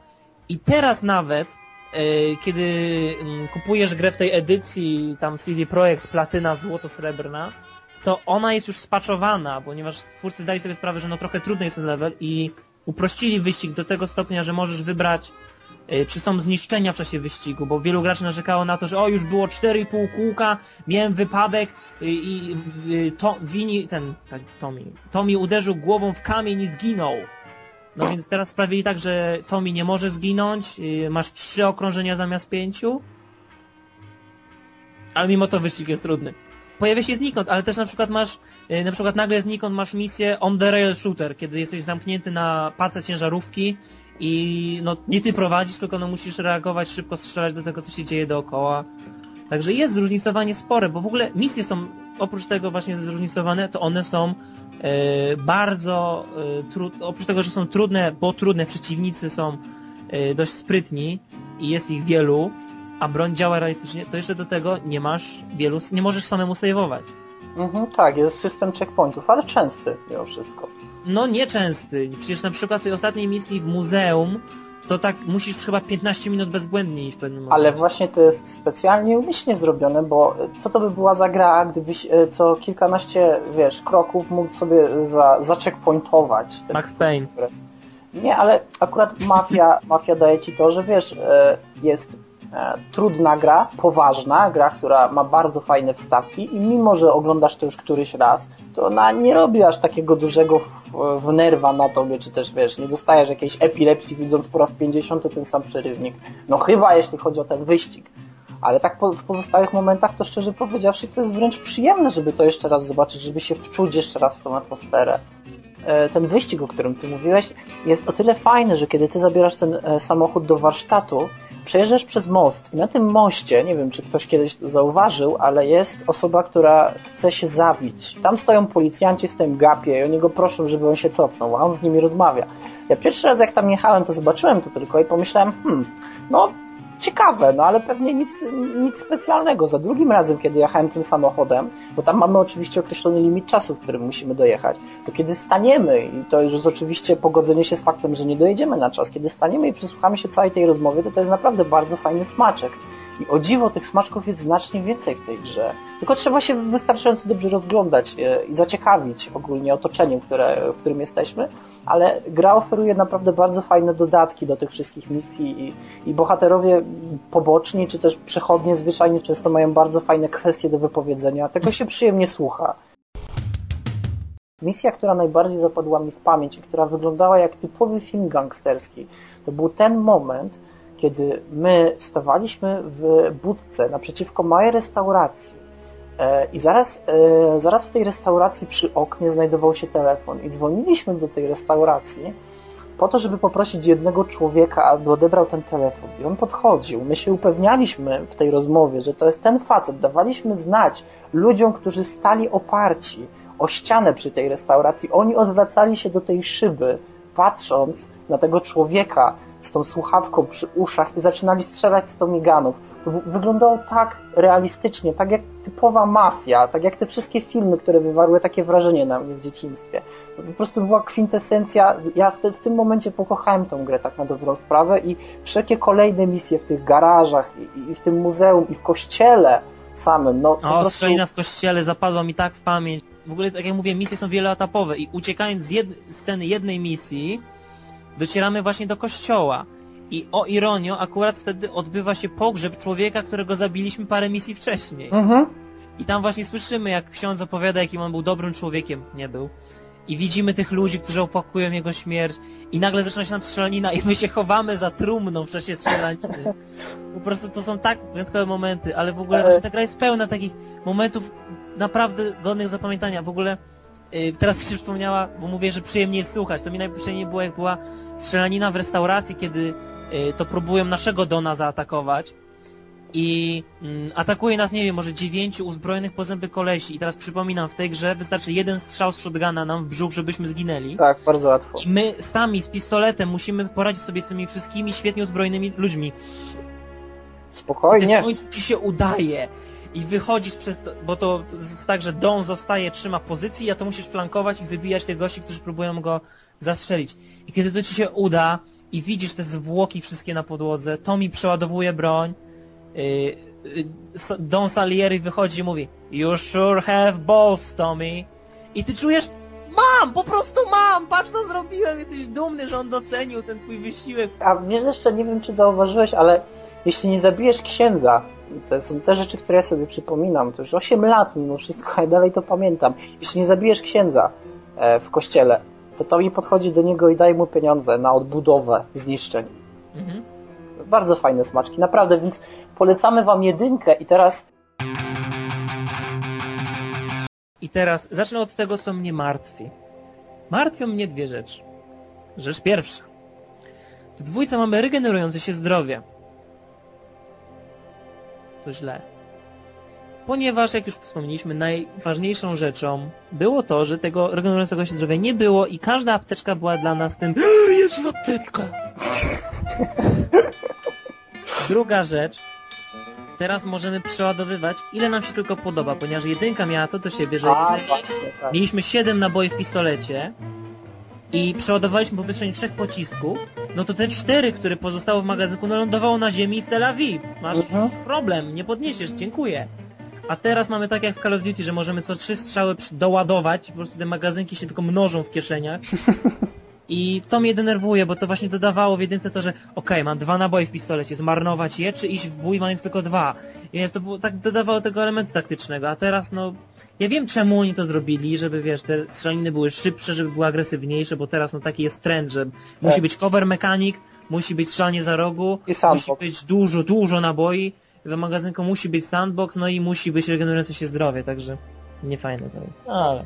I teraz nawet kiedy mm, kupujesz grę w tej edycji tam CD Projekt Platyna Złoto Srebrna, to ona jest już spaczowana, ponieważ twórcy zdali sobie sprawę, że no trochę trudny jest ten level i uprościli wyścig do tego stopnia, że możesz wybrać y, czy są zniszczenia w czasie wyścigu, bo wielu graczy narzekało na to, że o, już było 4,5 kółka, miałem wypadek y, i y, to, Wini, ten, tak, Tommy, Tommy uderzył głową w kamień i zginął. No więc teraz sprawili tak, że Tommy nie może zginąć, y, masz trzy okrążenia zamiast pięciu, ale mimo to wyścig jest trudny. Pojawia się znikąd, ale też na przykład masz, y, na przykład nagle znikąd masz misję on the rail shooter, kiedy jesteś zamknięty na pace ciężarówki i no nie ty prowadzisz, tylko no musisz reagować, szybko strzelać do tego, co się dzieje dookoła. Także jest zróżnicowanie spore, bo w ogóle misje są, oprócz tego właśnie zróżnicowane, to one są bardzo, e, tru, oprócz tego, że są trudne, bo trudne, przeciwnicy są e, dość sprytni i jest ich wielu, a broń działa realistycznie, to jeszcze do tego nie masz wielu, nie możesz samemu saveować. Mhm, tak, jest system checkpointów, ale częsty mimo wszystko. No nieczęsty. Przecież na przykład w tej ostatniej misji w muzeum to tak musisz chyba 15 minut bezbłędnie iść w pewnym momencie. Ale właśnie to jest specjalnie umyślnie zrobione, bo co to by była za gra, gdybyś e, co kilkanaście, wiesz, kroków mógł sobie za, zacheckpointować. Max Payne. Nie, ale akurat mafia, mafia daje ci to, że wiesz, e, jest trudna gra, poważna gra, która ma bardzo fajne wstawki i mimo, że oglądasz to już któryś raz, to ona nie robi aż takiego dużego w, w nerwa na tobie, czy też wiesz, nie dostajesz jakiejś epilepsji widząc po raz 50 ten sam przerywnik. No chyba jeśli chodzi o ten wyścig. Ale tak po, w pozostałych momentach to szczerze powiedziawszy to jest wręcz przyjemne, żeby to jeszcze raz zobaczyć, żeby się wczuć jeszcze raz w tą atmosferę. E, Ten wyścig, o którym ty mówiłeś, jest o tyle fajny, że kiedy ty zabierasz ten e, samochód do warsztatu, przejeżdżasz przez most i na tym moście, nie wiem czy ktoś kiedyś to zauważył, ale jest osoba, która chce się zabić. Tam stoją policjanci z tym gapie i oni go proszą, żeby on się cofnął, a on z nimi rozmawia. Ja pierwszy raz jak tam jechałem, to zobaczyłem to tylko i pomyślałem, hmm, no ciekawe, no ale pewnie nic, nic specjalnego. Za drugim razem, kiedy jechałem tym samochodem, bo tam mamy oczywiście określony limit czasu, w którym musimy dojechać, to kiedy staniemy, i to już jest oczywiście pogodzenie się z faktem, że nie dojedziemy na czas, kiedy staniemy i przysłuchamy się całej tej rozmowy, to to jest naprawdę bardzo fajny smaczek. I o dziwo tych smaczków jest znacznie więcej w tej grze. Tylko trzeba się wystarczająco dobrze rozglądać e, i zaciekawić ogólnie otoczeniem, które, w którym jesteśmy, ale gra oferuje naprawdę bardzo fajne dodatki do tych wszystkich misji i, i bohaterowie poboczni, czy też przechodnie zwyczajnie często mają bardzo fajne kwestie do wypowiedzenia. Tego się przyjemnie słucha. Misja, która najbardziej zapadła mi w pamięć i która wyglądała jak typowy film gangsterski, to był ten moment, kiedy my stawaliśmy w budce naprzeciwko małej restauracji e, i zaraz, e, zaraz w tej restauracji przy oknie znajdował się telefon i dzwoniliśmy do tej restauracji po to, żeby poprosić jednego człowieka, aby odebrał ten telefon. I on podchodził. My się upewnialiśmy w tej rozmowie, że to jest ten facet. Dawaliśmy znać ludziom, którzy stali oparci o ścianę przy tej restauracji. Oni odwracali się do tej szyby, patrząc na tego człowieka z tą słuchawką przy uszach i zaczynali strzelać z tomiganów. To w- wyglądało tak realistycznie, tak jak typowa mafia, tak jak te wszystkie filmy, które wywarły takie wrażenie na mnie w dzieciństwie. To po prostu była kwintesencja. Ja w, te, w tym momencie pokochałem tą grę tak na dobrą sprawę i wszelkie kolejne misje w tych garażach i, i w tym muzeum i w kościele samym, no O, prostu... strzelina w kościele zapadła mi tak w pamięć. W ogóle, tak jak mówię, misje są wieloetapowe i uciekając z jed sceny jednej misji, docieramy właśnie do kościoła. I o ironio, akurat wtedy odbywa się pogrzeb człowieka, którego zabiliśmy parę misji wcześniej. Mhm. I tam właśnie słyszymy, jak ksiądz opowiada, jakim on był dobrym człowiekiem. Nie był. I widzimy tych ludzi, którzy opakują jego śmierć. I nagle zaczyna się nam strzelanina i my się chowamy za trumną w czasie strzelaniny. Po prostu to są tak wyjątkowe momenty, ale w ogóle właśnie ta gra jest pełna takich momentów naprawdę godnych zapamiętania. W ogóle y, teraz mi się przypomniała, bo mówię, że przyjemnie jest słuchać. To mi najprzyjemniej było, jak była strzelanina w restauracji, kiedy y, to próbują naszego Dona zaatakować i mm, atakuje nas, nie wiem, może dziewięciu uzbrojonych po zęby kolesi i teraz przypominam, w tej grze wystarczy jeden strzał z shotguna nam w brzuch, żebyśmy zginęli. Tak, bardzo łatwo. I my sami z pistoletem musimy poradzić sobie z tymi wszystkimi świetnie uzbrojonymi ludźmi. Spokojnie. w końcu ci się udaje i wychodzisz przez to, bo to, jest tak, że Don zostaje, trzyma pozycji, a to musisz flankować i wybijać tych gości, którzy próbują go zastrzelić. I kiedy to ci się uda i widzisz te zwłoki wszystkie na podłodze, Tommy przeładowuje broń, yy, Don Salieri wychodzi i mówi You sure have balls, Tommy. I ty czujesz Mam! Po prostu mam! Patrz co zrobiłem! Jesteś dumny, że on docenił ten twój wysiłek. A wiesz jeszcze, nie wiem czy zauważyłeś, ale jeśli nie zabijesz księdza, to są te rzeczy, które ja sobie przypominam, to już 8 lat mimo wszystko, a ja dalej to pamiętam. Jeśli nie zabijesz księdza e, w kościele, to Tommy podchodzi do niego i daje mu pieniądze na odbudowę zniszczeń. Mhm. Bardzo fajne smaczki, naprawdę, więc polecamy wam jedynkę i teraz I teraz zacznę od tego, co mnie martwi. Martwią mnie dwie rzeczy. Rzecz pierwsza. W dwójce mamy regenerujące się zdrowie. To źle. Ponieważ, jak już wspomnieliśmy, najważniejszą rzeczą było to, że tego regenerującego się zdrowia nie było i każda apteczka była dla nas tym jest apteczka. Druga rzecz. Teraz możemy przeładowywać ile nam się tylko podoba, ponieważ jedynka miała to do siebie, że a jeżeli właśnie, tak. mieliśmy 7 naboi w pistolecie i przeładowaliśmy po wytrzeniu trzech pocisków, no to te cztery, które pozostały w magazynku, no lądowało na ziemi i vie. Masz Mhm. problem, nie podniesiesz, dziękuję. A teraz mamy tak jak w Call of Duty, że możemy co trzy strzały doładować, po prostu te magazynki się tylko mnożą w kieszeniach. I to mnie denerwuje, bo to właśnie dodawało w jedynce to, że okej, mam dwa naboje w pistolecie, zmarnować je, czy iść w bój mając tylko dwa. I wiesz, to było, tak dodawało tego elementu taktycznego, a teraz no, ja wiem czemu oni to zrobili, żeby wiesz, te strzelaniny były szybsze, żeby były agresywniejsze, bo teraz no taki jest trend, że musi być cover mechanic, musi być strzelanie za rogu, musi być dużo, dużo naboi, w magazynku musi być sandbox, no i musi być regenerujące się zdrowie, także niefajne to jest. Ale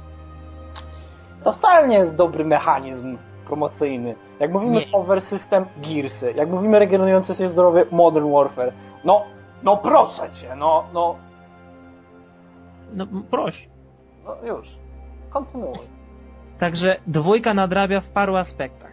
To wcale nie jest dobry mechanizm promocyjny. Jak mówimy Nie. Power System, Gearsy. Jak mówimy regenerujące się zdrowie, Modern Warfare. No, no proszę cię, no, no, no proś. no już. Kontynuuj. Także dwójka nadrabia w paru aspektach.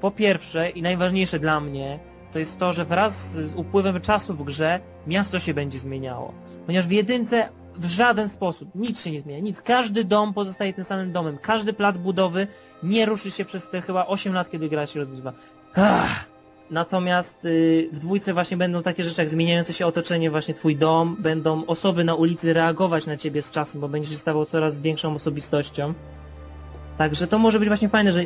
Po pierwsze i najważniejsze dla mnie, to jest to, że wraz z upływem czasu w grze miasto się będzie zmieniało. Ponieważ w jedynce w żaden sposób nic się nie zmienia. Nic. Każdy dom pozostaje tym samym domem. Każdy plac budowy nie ruszy się przez te chyba 8 lat, kiedy gra się rozgrywa. Ach. Natomiast y, w dwójce właśnie będą takie rzeczy jak zmieniające się otoczenie, właśnie twój dom, będą osoby na ulicy reagować na ciebie z czasem, bo będziesz się stawał coraz większą osobistością. Także to może być właśnie fajne, że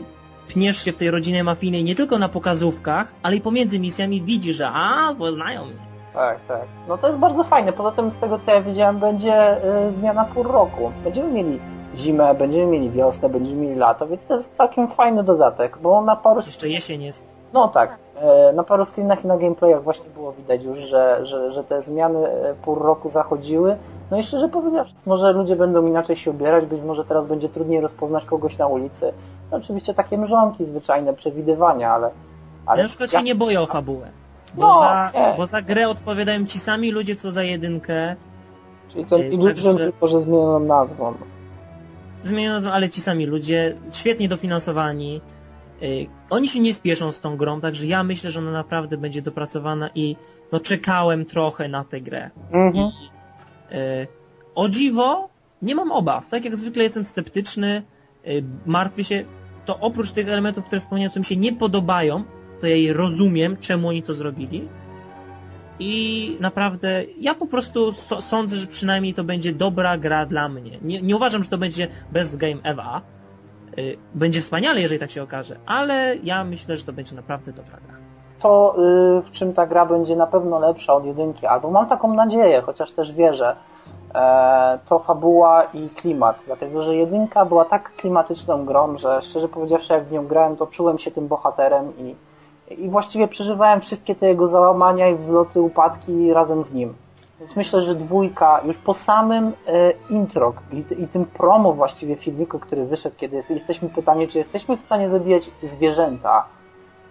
pniesz się w tej rodzinie mafijnej nie tylko na pokazówkach, ale i pomiędzy misjami widzisz, że a, poznają mnie. Tak, tak. No to jest bardzo fajne. Poza tym, z tego co ja wiedziałem, będzie y, zmiana pór roku. Będziemy mieli zimę, będziemy mieli wiosnę, będziemy mieli lato, więc to jest całkiem fajny dodatek, bo na paru... Jeszcze jesień jest. No tak, e, na paru screenach i na gameplayach właśnie było widać już, że, że, że te zmiany e, pór roku zachodziły. No i szczerze powiedziawszy, może ludzie będą inaczej się ubierać, być może teraz będzie trudniej rozpoznać kogoś na ulicy. No oczywiście takie mrzonki zwyczajne, przewidywania, ale... ale Ja na przykład się nie boję o fabułę. Bo, No, za, nie. bo za grę odpowiadają ci sami ludzie, co za jedynkę. Czyli Ej, Illusion także- tylko, że zmienioną nazwą. Zmieniono, nazwę, ale ci sami ludzie, świetnie dofinansowani. Y, Oni się nie spieszą z tą grą, także ja myślę, że ona naprawdę będzie dopracowana i no czekałem trochę na tę grę. Mhm. I e, o dziwo nie mam obaw. Tak jak zwykle jestem sceptyczny, e, martwię się, to oprócz tych elementów, które wspomniałem, co mi się nie podobają, je rozumiem, czemu oni to zrobili. I naprawdę ja po prostu sądzę, że przynajmniej to będzie dobra gra dla mnie. Nie, nie uważam, że to będzie best game ever. Y, Będzie wspaniale, jeżeli tak się okaże, ale ja myślę, że to będzie naprawdę dobra gra. To y, w czym ta gra będzie na pewno lepsza od jedynki, albo mam taką nadzieję, chociaż też wierzę, e, to fabuła i klimat, dlatego że jedynka była tak klimatyczną grą, że szczerze powiedziawszy, jak w nią grałem, to czułem się tym bohaterem i, i właściwie przeżywałem wszystkie te jego załamania i wzloty, upadki razem z nim. Więc myślę, że dwójka już po samym e, intro i, i, tym promo właściwie filmiku, który wyszedł, kiedy jest, jesteśmy pytanie, czy jesteśmy w stanie zabijać zwierzęta,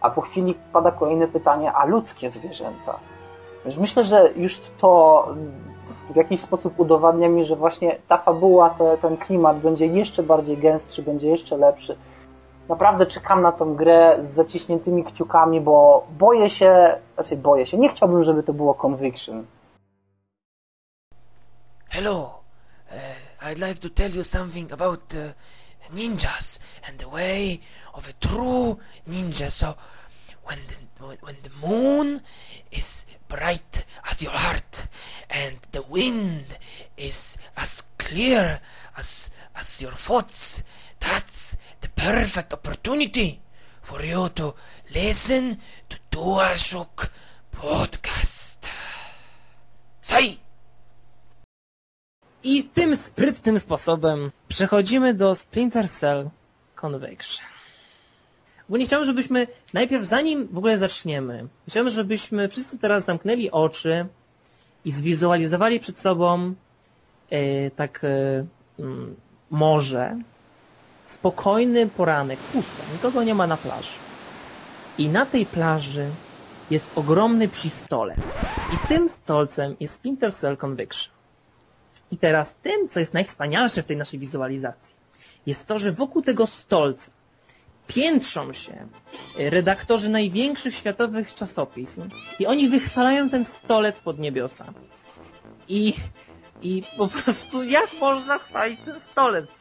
a po chwili pada kolejne pytanie, a ludzkie zwierzęta. Więc myślę, że już to w jakiś sposób udowadnia mi, że właśnie ta fabuła, te, ten klimat będzie jeszcze bardziej gęstszy, będzie jeszcze lepszy. Naprawdę czekam na tą grę z zaciśniętymi kciukami, bo boję się, znaczy boję się, nie chciałbym, żeby to było Conviction. Hello, uh, I'd like to tell you something about uh, ninjas and the way of a true ninja. So, when the, when the moon is bright as your heart and the wind is as clear as as your thoughts that's the perfect opportunity for you to listen to DualShock podcast. Say! I tym sprytnym sposobem przechodzimy do Splinter Cell Conviction. Ogólnie chciałbym, żebyśmy najpierw, zanim w ogóle zaczniemy, chciałbym, żebyśmy wszyscy teraz zamknęli oczy i zwizualizowali przed sobą e, tak e, mm, morze, spokojny poranek, pusto, nikogo nie ma na plaży. I na tej plaży jest ogromny przistolec. I tym stolcem jest Splinter Cell Conviction. I teraz tym, co jest najwspanialsze w tej naszej wizualizacji, jest to, że wokół tego stolca piętrzą się redaktorzy największych światowych czasopism i oni wychwalają ten stolec pod niebiosa. I, i po prostu jak można chwalić ten stolec?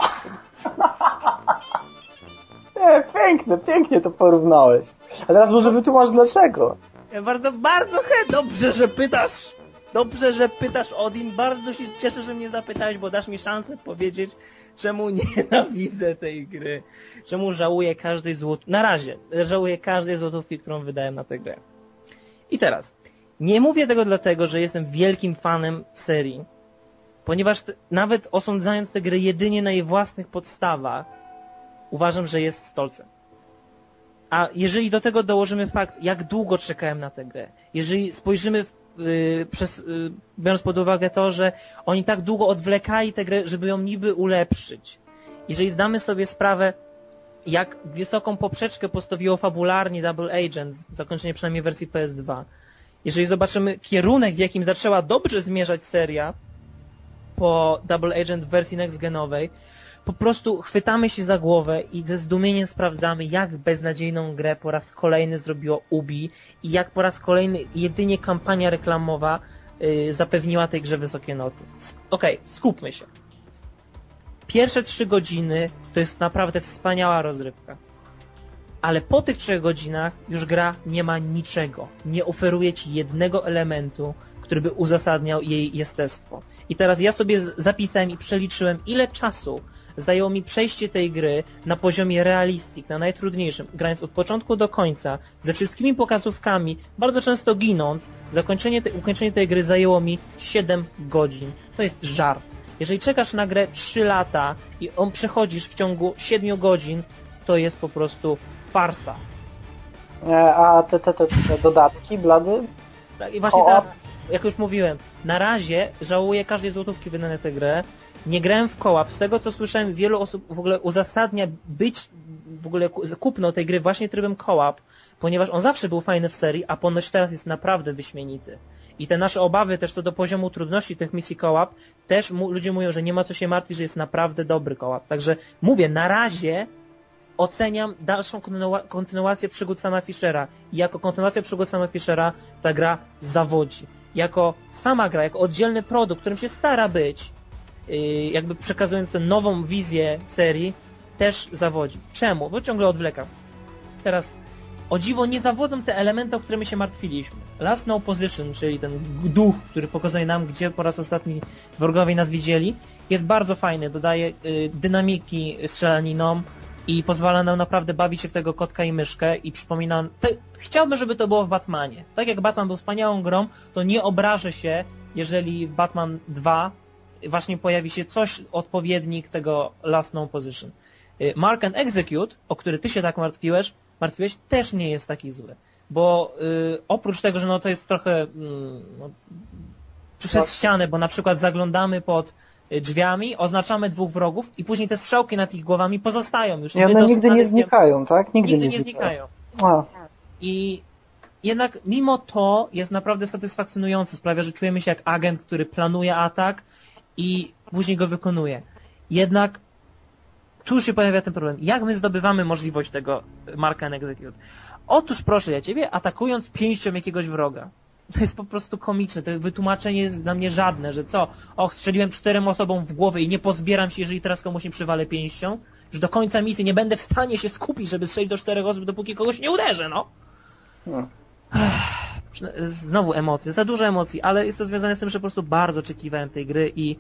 Nie, piękne, pięknie to porównałeś. A teraz może wytłumacz dlaczego. Ja bardzo, bardzo chętnie. Dobrze, że pytasz. Dobrze, że pytasz Odin. Bardzo się cieszę, że mnie zapytałeś, bo dasz mi szansę powiedzieć, czemu nienawidzę tej gry. Czemu żałuję każdej złotówki. Na razie żałuję każdej złotówki, którą wydałem na tę grę. I teraz. Nie mówię tego dlatego, że jestem wielkim fanem serii, ponieważ nawet osądzając tę grę jedynie na jej własnych podstawach, uważam, że jest stolcem. A jeżeli do tego dołożymy fakt, jak długo czekałem na tę grę, jeżeli spojrzymy w Yy, przez, yy, biorąc pod uwagę to, że oni tak długo odwlekali tę grę, żeby ją niby ulepszyć. Jeżeli zdamy sobie sprawę, jak wysoką poprzeczkę postawiło fabularnie Double Agent, zakończenie przynajmniej wersji PS2, jeżeli zobaczymy kierunek, w jakim zaczęła dobrze zmierzać seria po Double Agent w wersji next-genowej, po prostu chwytamy się za głowę i ze zdumieniem sprawdzamy, jak beznadziejną grę po raz kolejny zrobiło Ubi i jak po raz kolejny jedynie kampania reklamowa yy, zapewniła tej grze wysokie noty. Okej, okay, skupmy się. Pierwsze trzy godziny to jest naprawdę wspaniała rozrywka. Ale po tych trzech godzinach już gra nie ma niczego. Nie oferuje ci jednego elementu, który by uzasadniał jej jestestwo. I teraz ja sobie zapisałem i przeliczyłem, ile czasu zajęło mi przejście tej gry na poziomie realistic, na najtrudniejszym, grając od początku do końca, ze wszystkimi pokazówkami, bardzo często ginąc, zakończenie te, ukończenie tej gry zajęło mi 7 godzin. To jest żart. Jeżeli czekasz na grę 3 lata i on przechodzisz w ciągu 7 godzin, to jest po prostu farsa. E, a te, te, te, te dodatki, blady? Tak, i właśnie teraz, jak już mówiłem, na razie żałuję każdej złotówki wydane tę grę, nie grałem w kołap. Z tego co słyszałem, wielu osób w ogóle uzasadnia być w ogóle kupno tej gry właśnie trybem kołap, ponieważ on zawsze był fajny w serii, a ponoć teraz jest naprawdę wyśmienity. I te nasze obawy też co do poziomu trudności tych misji kołap, też mu, ludzie mówią, że nie ma co się martwić, że jest naprawdę dobry kołap. Także mówię, na razie oceniam dalszą kontynu kontynuację przygód sama Fischera. I jako kontynuacja przygód sama Fischera ta gra zawodzi. Jako sama gra, jako oddzielny produkt, którym się stara być, Y, jakby przekazując tę nową wizję serii, też zawodzi. Czemu? Bo ciągle odwlekam. Teraz, o dziwo, nie zawodzą te elementy, o które my się martwiliśmy. Last No Position, czyli ten duch, który pokazuje nam, gdzie po raz ostatni wrogowie nas widzieli, jest bardzo fajny, dodaje y, dynamiki strzelaninom i pozwala nam naprawdę bawić się w tego kotka i myszkę i przypomina... Te, chciałbym, żeby to było w Batmanie. Tak jak Batman był wspaniałą grą, to nie obrażę się, jeżeli w Batman 2 właśnie pojawi się coś, odpowiednik tego last known position. Y, Mark and Execute, o który ty się tak martwiłeś, martwiłeś, też nie jest taki zły. Bo y, oprócz tego, że no to jest trochę mm, no, przez Tak. ścianę, bo na przykład zaglądamy pod y, drzwiami, oznaczamy dwóch wrogów i później te strzałki nad ich głowami pozostają już. I one nigdy nie wiemy- znikają, tak? Nigdy, Nigdy nie znikają. A, I jednak mimo to jest naprawdę satysfakcjonujące. Sprawia, że czujemy się jak agent, który planuje atak i później go wykonuje. Jednak tu się pojawia ten problem. Jak my zdobywamy możliwość tego marka and execute? Otóż proszę ja ciebie, atakując pięścią jakiegoś wroga. To jest po prostu komiczne. To wytłumaczenie jest dla mnie żadne, że co? Och, strzeliłem czterem osobom w głowę i nie pozbieram się, jeżeli teraz komuś nie przywalę pięścią. Że do końca misji nie będę w stanie się skupić, żeby strzelić do czterech osób, dopóki kogoś nie uderzę, no. hmm. Znowu emocje, za dużo emocji, ale jest to związane z tym, że po prostu bardzo oczekiwałem tej gry i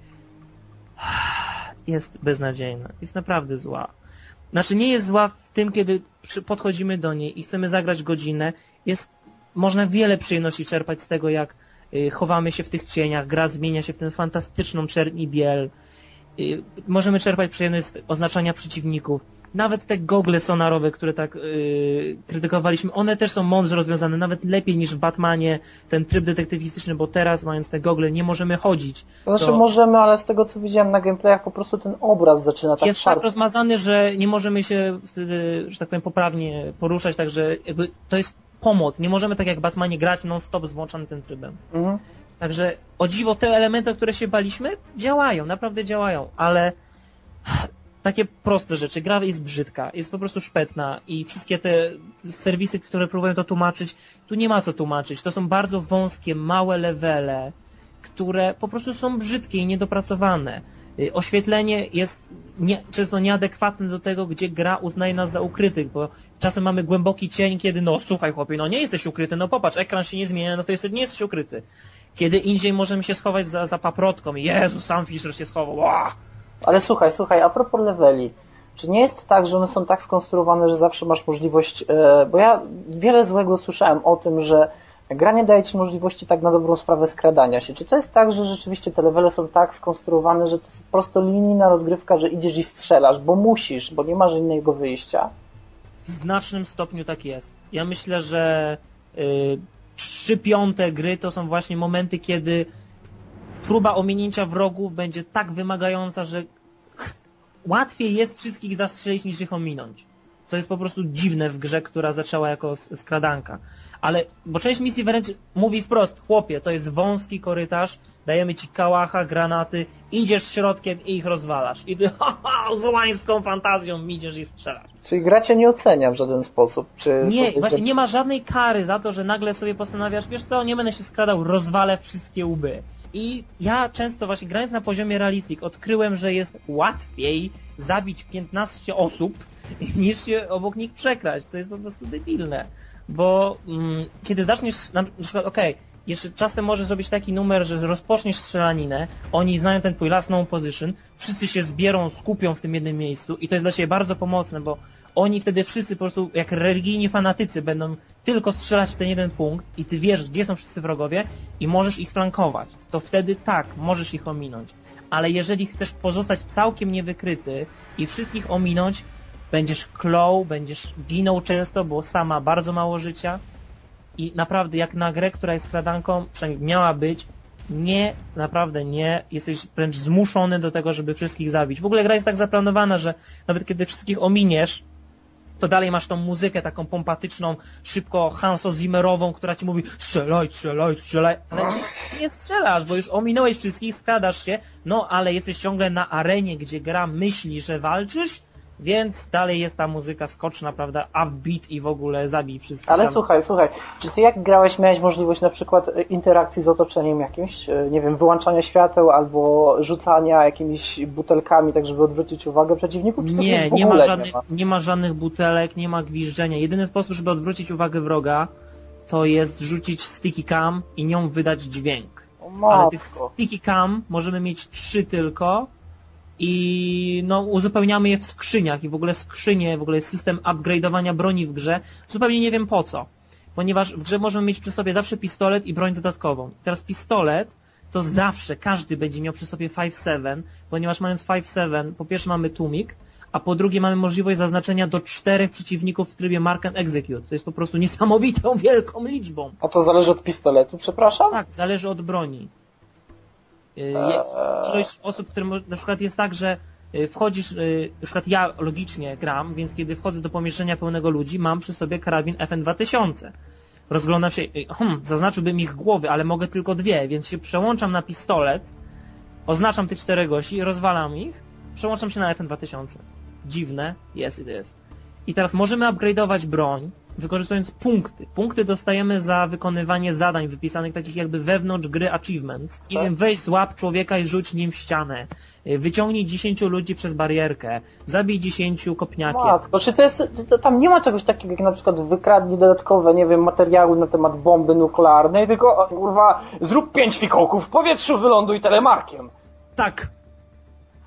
jest beznadziejna. Jest naprawdę zła. Znaczy nie jest zła w tym, kiedy podchodzimy do niej i chcemy zagrać godzinę. Jest, można wiele przyjemności czerpać z tego, jak y, chowamy się w tych cieniach, gra zmienia się w tę fantastyczną czerń i biel. Y, Możemy czerpać przyjemność z oznaczania przeciwników. Nawet te gogle sonarowe, które tak yy, krytykowaliśmy, one też są mądrze rozwiązane, nawet lepiej niż w Batmanie, ten tryb detektywistyczny, bo teraz mając te gogle nie możemy chodzić. To znaczy To- możemy, ale z tego co widziałem na gameplayach po prostu ten obraz zaczyna tak jest tak szarpać. rozmazany, że nie możemy się wtedy, że tak powiem, poprawnie poruszać, także jakby to jest pomoc. Nie możemy tak jak Batmanie grać non-stop z włączonym tym trybem. Mhm. Także o dziwo te elementy, o które się baliśmy, działają, naprawdę działają, ale takie proste rzeczy. Gra jest brzydka, jest po prostu szpetna i wszystkie te serwisy, które próbują to tłumaczyć, tu nie ma co tłumaczyć. To są bardzo wąskie, małe levele, które po prostu są brzydkie i niedopracowane. Y, Oświetlenie jest nie, często nieadekwatne do tego, gdzie gra uznaje nas za ukrytych, bo czasem mamy głęboki cień, kiedy no słuchaj chłopie, no nie jesteś ukryty, no popatrz, ekran się nie zmienia, no to jesteś, nie jesteś ukryty. Kiedy indziej możemy się schować za, za paprotką. Jezu, sam Fisher się schował. Ła! Ale słuchaj, słuchaj, a propos leveli, czy nie jest tak, że one są tak skonstruowane, że zawsze masz możliwość, e, bo ja wiele złego słyszałem o tym, że gra nie daje ci możliwości tak na dobrą sprawę skradania się. Czy to jest tak, że rzeczywiście te levele są tak skonstruowane, że to jest prosto linijna rozgrywka, że idziesz i strzelasz, bo musisz, bo nie masz innego wyjścia? W znacznym stopniu tak jest. Ja myślę, że y, trzy piąte gry to są właśnie momenty, kiedy próba ominięcia wrogów będzie tak wymagająca, że łatwiej jest wszystkich zastrzelić niż ich ominąć. Co jest po prostu dziwne w grze, która zaczęła jako skradanka. Ale, bo część misji wręcz mówi wprost, chłopie, to jest wąski korytarz, dajemy ci kałacha, granaty, idziesz środkiem i ich rozwalasz. I ty, ha, ha, z łańską fantazją idziesz i strzelasz. Czyli gra cię nie ocenia w żaden sposób. Czy Nie, właśnie nie ma żadnej kary za to, że nagle sobie postanawiasz, wiesz co, nie będę się skradał, rozwalę wszystkie łby. I ja często właśnie grając na poziomie realistic odkryłem, że jest łatwiej zabić 15 osób niż się obok nich przekraść, co jest po prostu debilne. Bo mm, kiedy zaczniesz, na, przykład, okej, jeszcze czasem możesz zrobić taki numer, że rozpoczniesz strzelaninę, oni znają ten twój last known position, wszyscy się zbierą, skupią w tym jednym miejscu i to jest dla ciebie bardzo pomocne, bo oni wtedy wszyscy po prostu jak religijni fanatycy będą tylko strzelać w ten jeden punkt i ty wiesz, gdzie są wszyscy wrogowie i możesz ich flankować. To wtedy tak, możesz ich ominąć. Ale jeżeli chcesz pozostać całkiem niewykryty i wszystkich ominąć, będziesz klął, będziesz ginął często, bo sama bardzo mało życia i naprawdę jak na grę, która jest skradanką, przynajmniej miała być, nie, naprawdę nie. Jesteś wręcz zmuszony do tego, żeby wszystkich zabić. W ogóle gra jest tak zaplanowana, że nawet kiedy wszystkich ominiesz, to dalej masz tą muzykę taką pompatyczną, szybko Hanso Zimmerową, która ci mówi strzelaj, strzelaj, strzelaj, ale nie strzelasz, bo już ominąłeś wszystkich, skradasz się, no ale jesteś ciągle na arenie, gdzie gra myśli, że walczysz, więc dalej jest ta muzyka skoczna, prawda, upbeat i w ogóle zabij wszystkich. Ale tam. słuchaj, słuchaj, czy ty jak grałeś, miałeś możliwość na przykład e, interakcji z otoczeniem jakimś, e, nie wiem, wyłączania świateł albo rzucania jakimiś butelkami, tak żeby odwrócić uwagę przeciwników? Czy Nie, nie ma, żadnych, nie ma? nie ma żadnych butelek, nie ma gwiżdżenia. Jedyny sposób, żeby odwrócić uwagę wroga, to jest rzucić sticky cam i nią wydać dźwięk. O Ale tych sticky cam możemy mieć trzy tylko i no, uzupełniamy je w skrzyniach i w ogóle skrzynie, w ogóle system upgrade'owania broni w grze, zupełnie nie wiem po co. Ponieważ w grze możemy mieć przy sobie zawsze pistolet i broń dodatkową. Teraz pistolet to zawsze każdy będzie miał przy sobie 5.7, ponieważ mając 5.7 po pierwsze mamy tłumik, a po drugie mamy możliwość zaznaczenia do czterech przeciwników w trybie mark and execute, co jest po prostu niesamowitą wielką liczbą. A to zależy od pistoletu, przepraszam? Tak, zależy od broni. Je- Ilość osób, które na przykład jest tak, że y, wchodzisz, y, na przykład ja logicznie gram, więc kiedy wchodzę do pomieszczenia pełnego ludzi, mam przy sobie karabin FN2000. Rozglądam się, hmm, zaznaczyłbym ich głowy, ale mogę tylko dwie, więc się przełączam na pistolet, oznaczam tych czterech gości, rozwalam ich, przełączam się na FN2000. Dziwne, jest i jest. I teraz możemy upgrade'ować broń, wykorzystując punkty. Punkty dostajemy za wykonywanie zadań wypisanych takich jakby wewnątrz gry achievements. I Tak. wiem, weź złap człowieka i rzuć nim w ścianę. Y, Wyciągnij 10 ludzi przez barierkę. Zabij 10 kopniakiem. Matko, czy to jest, to, tam nie ma czegoś takiego jak na przykład wykradnij dodatkowe, nie wiem, materiały na temat bomby nuklearnej, tylko kurwa, zrób pięć fikołków w powietrzu, wyląduj telemarkiem. Tak.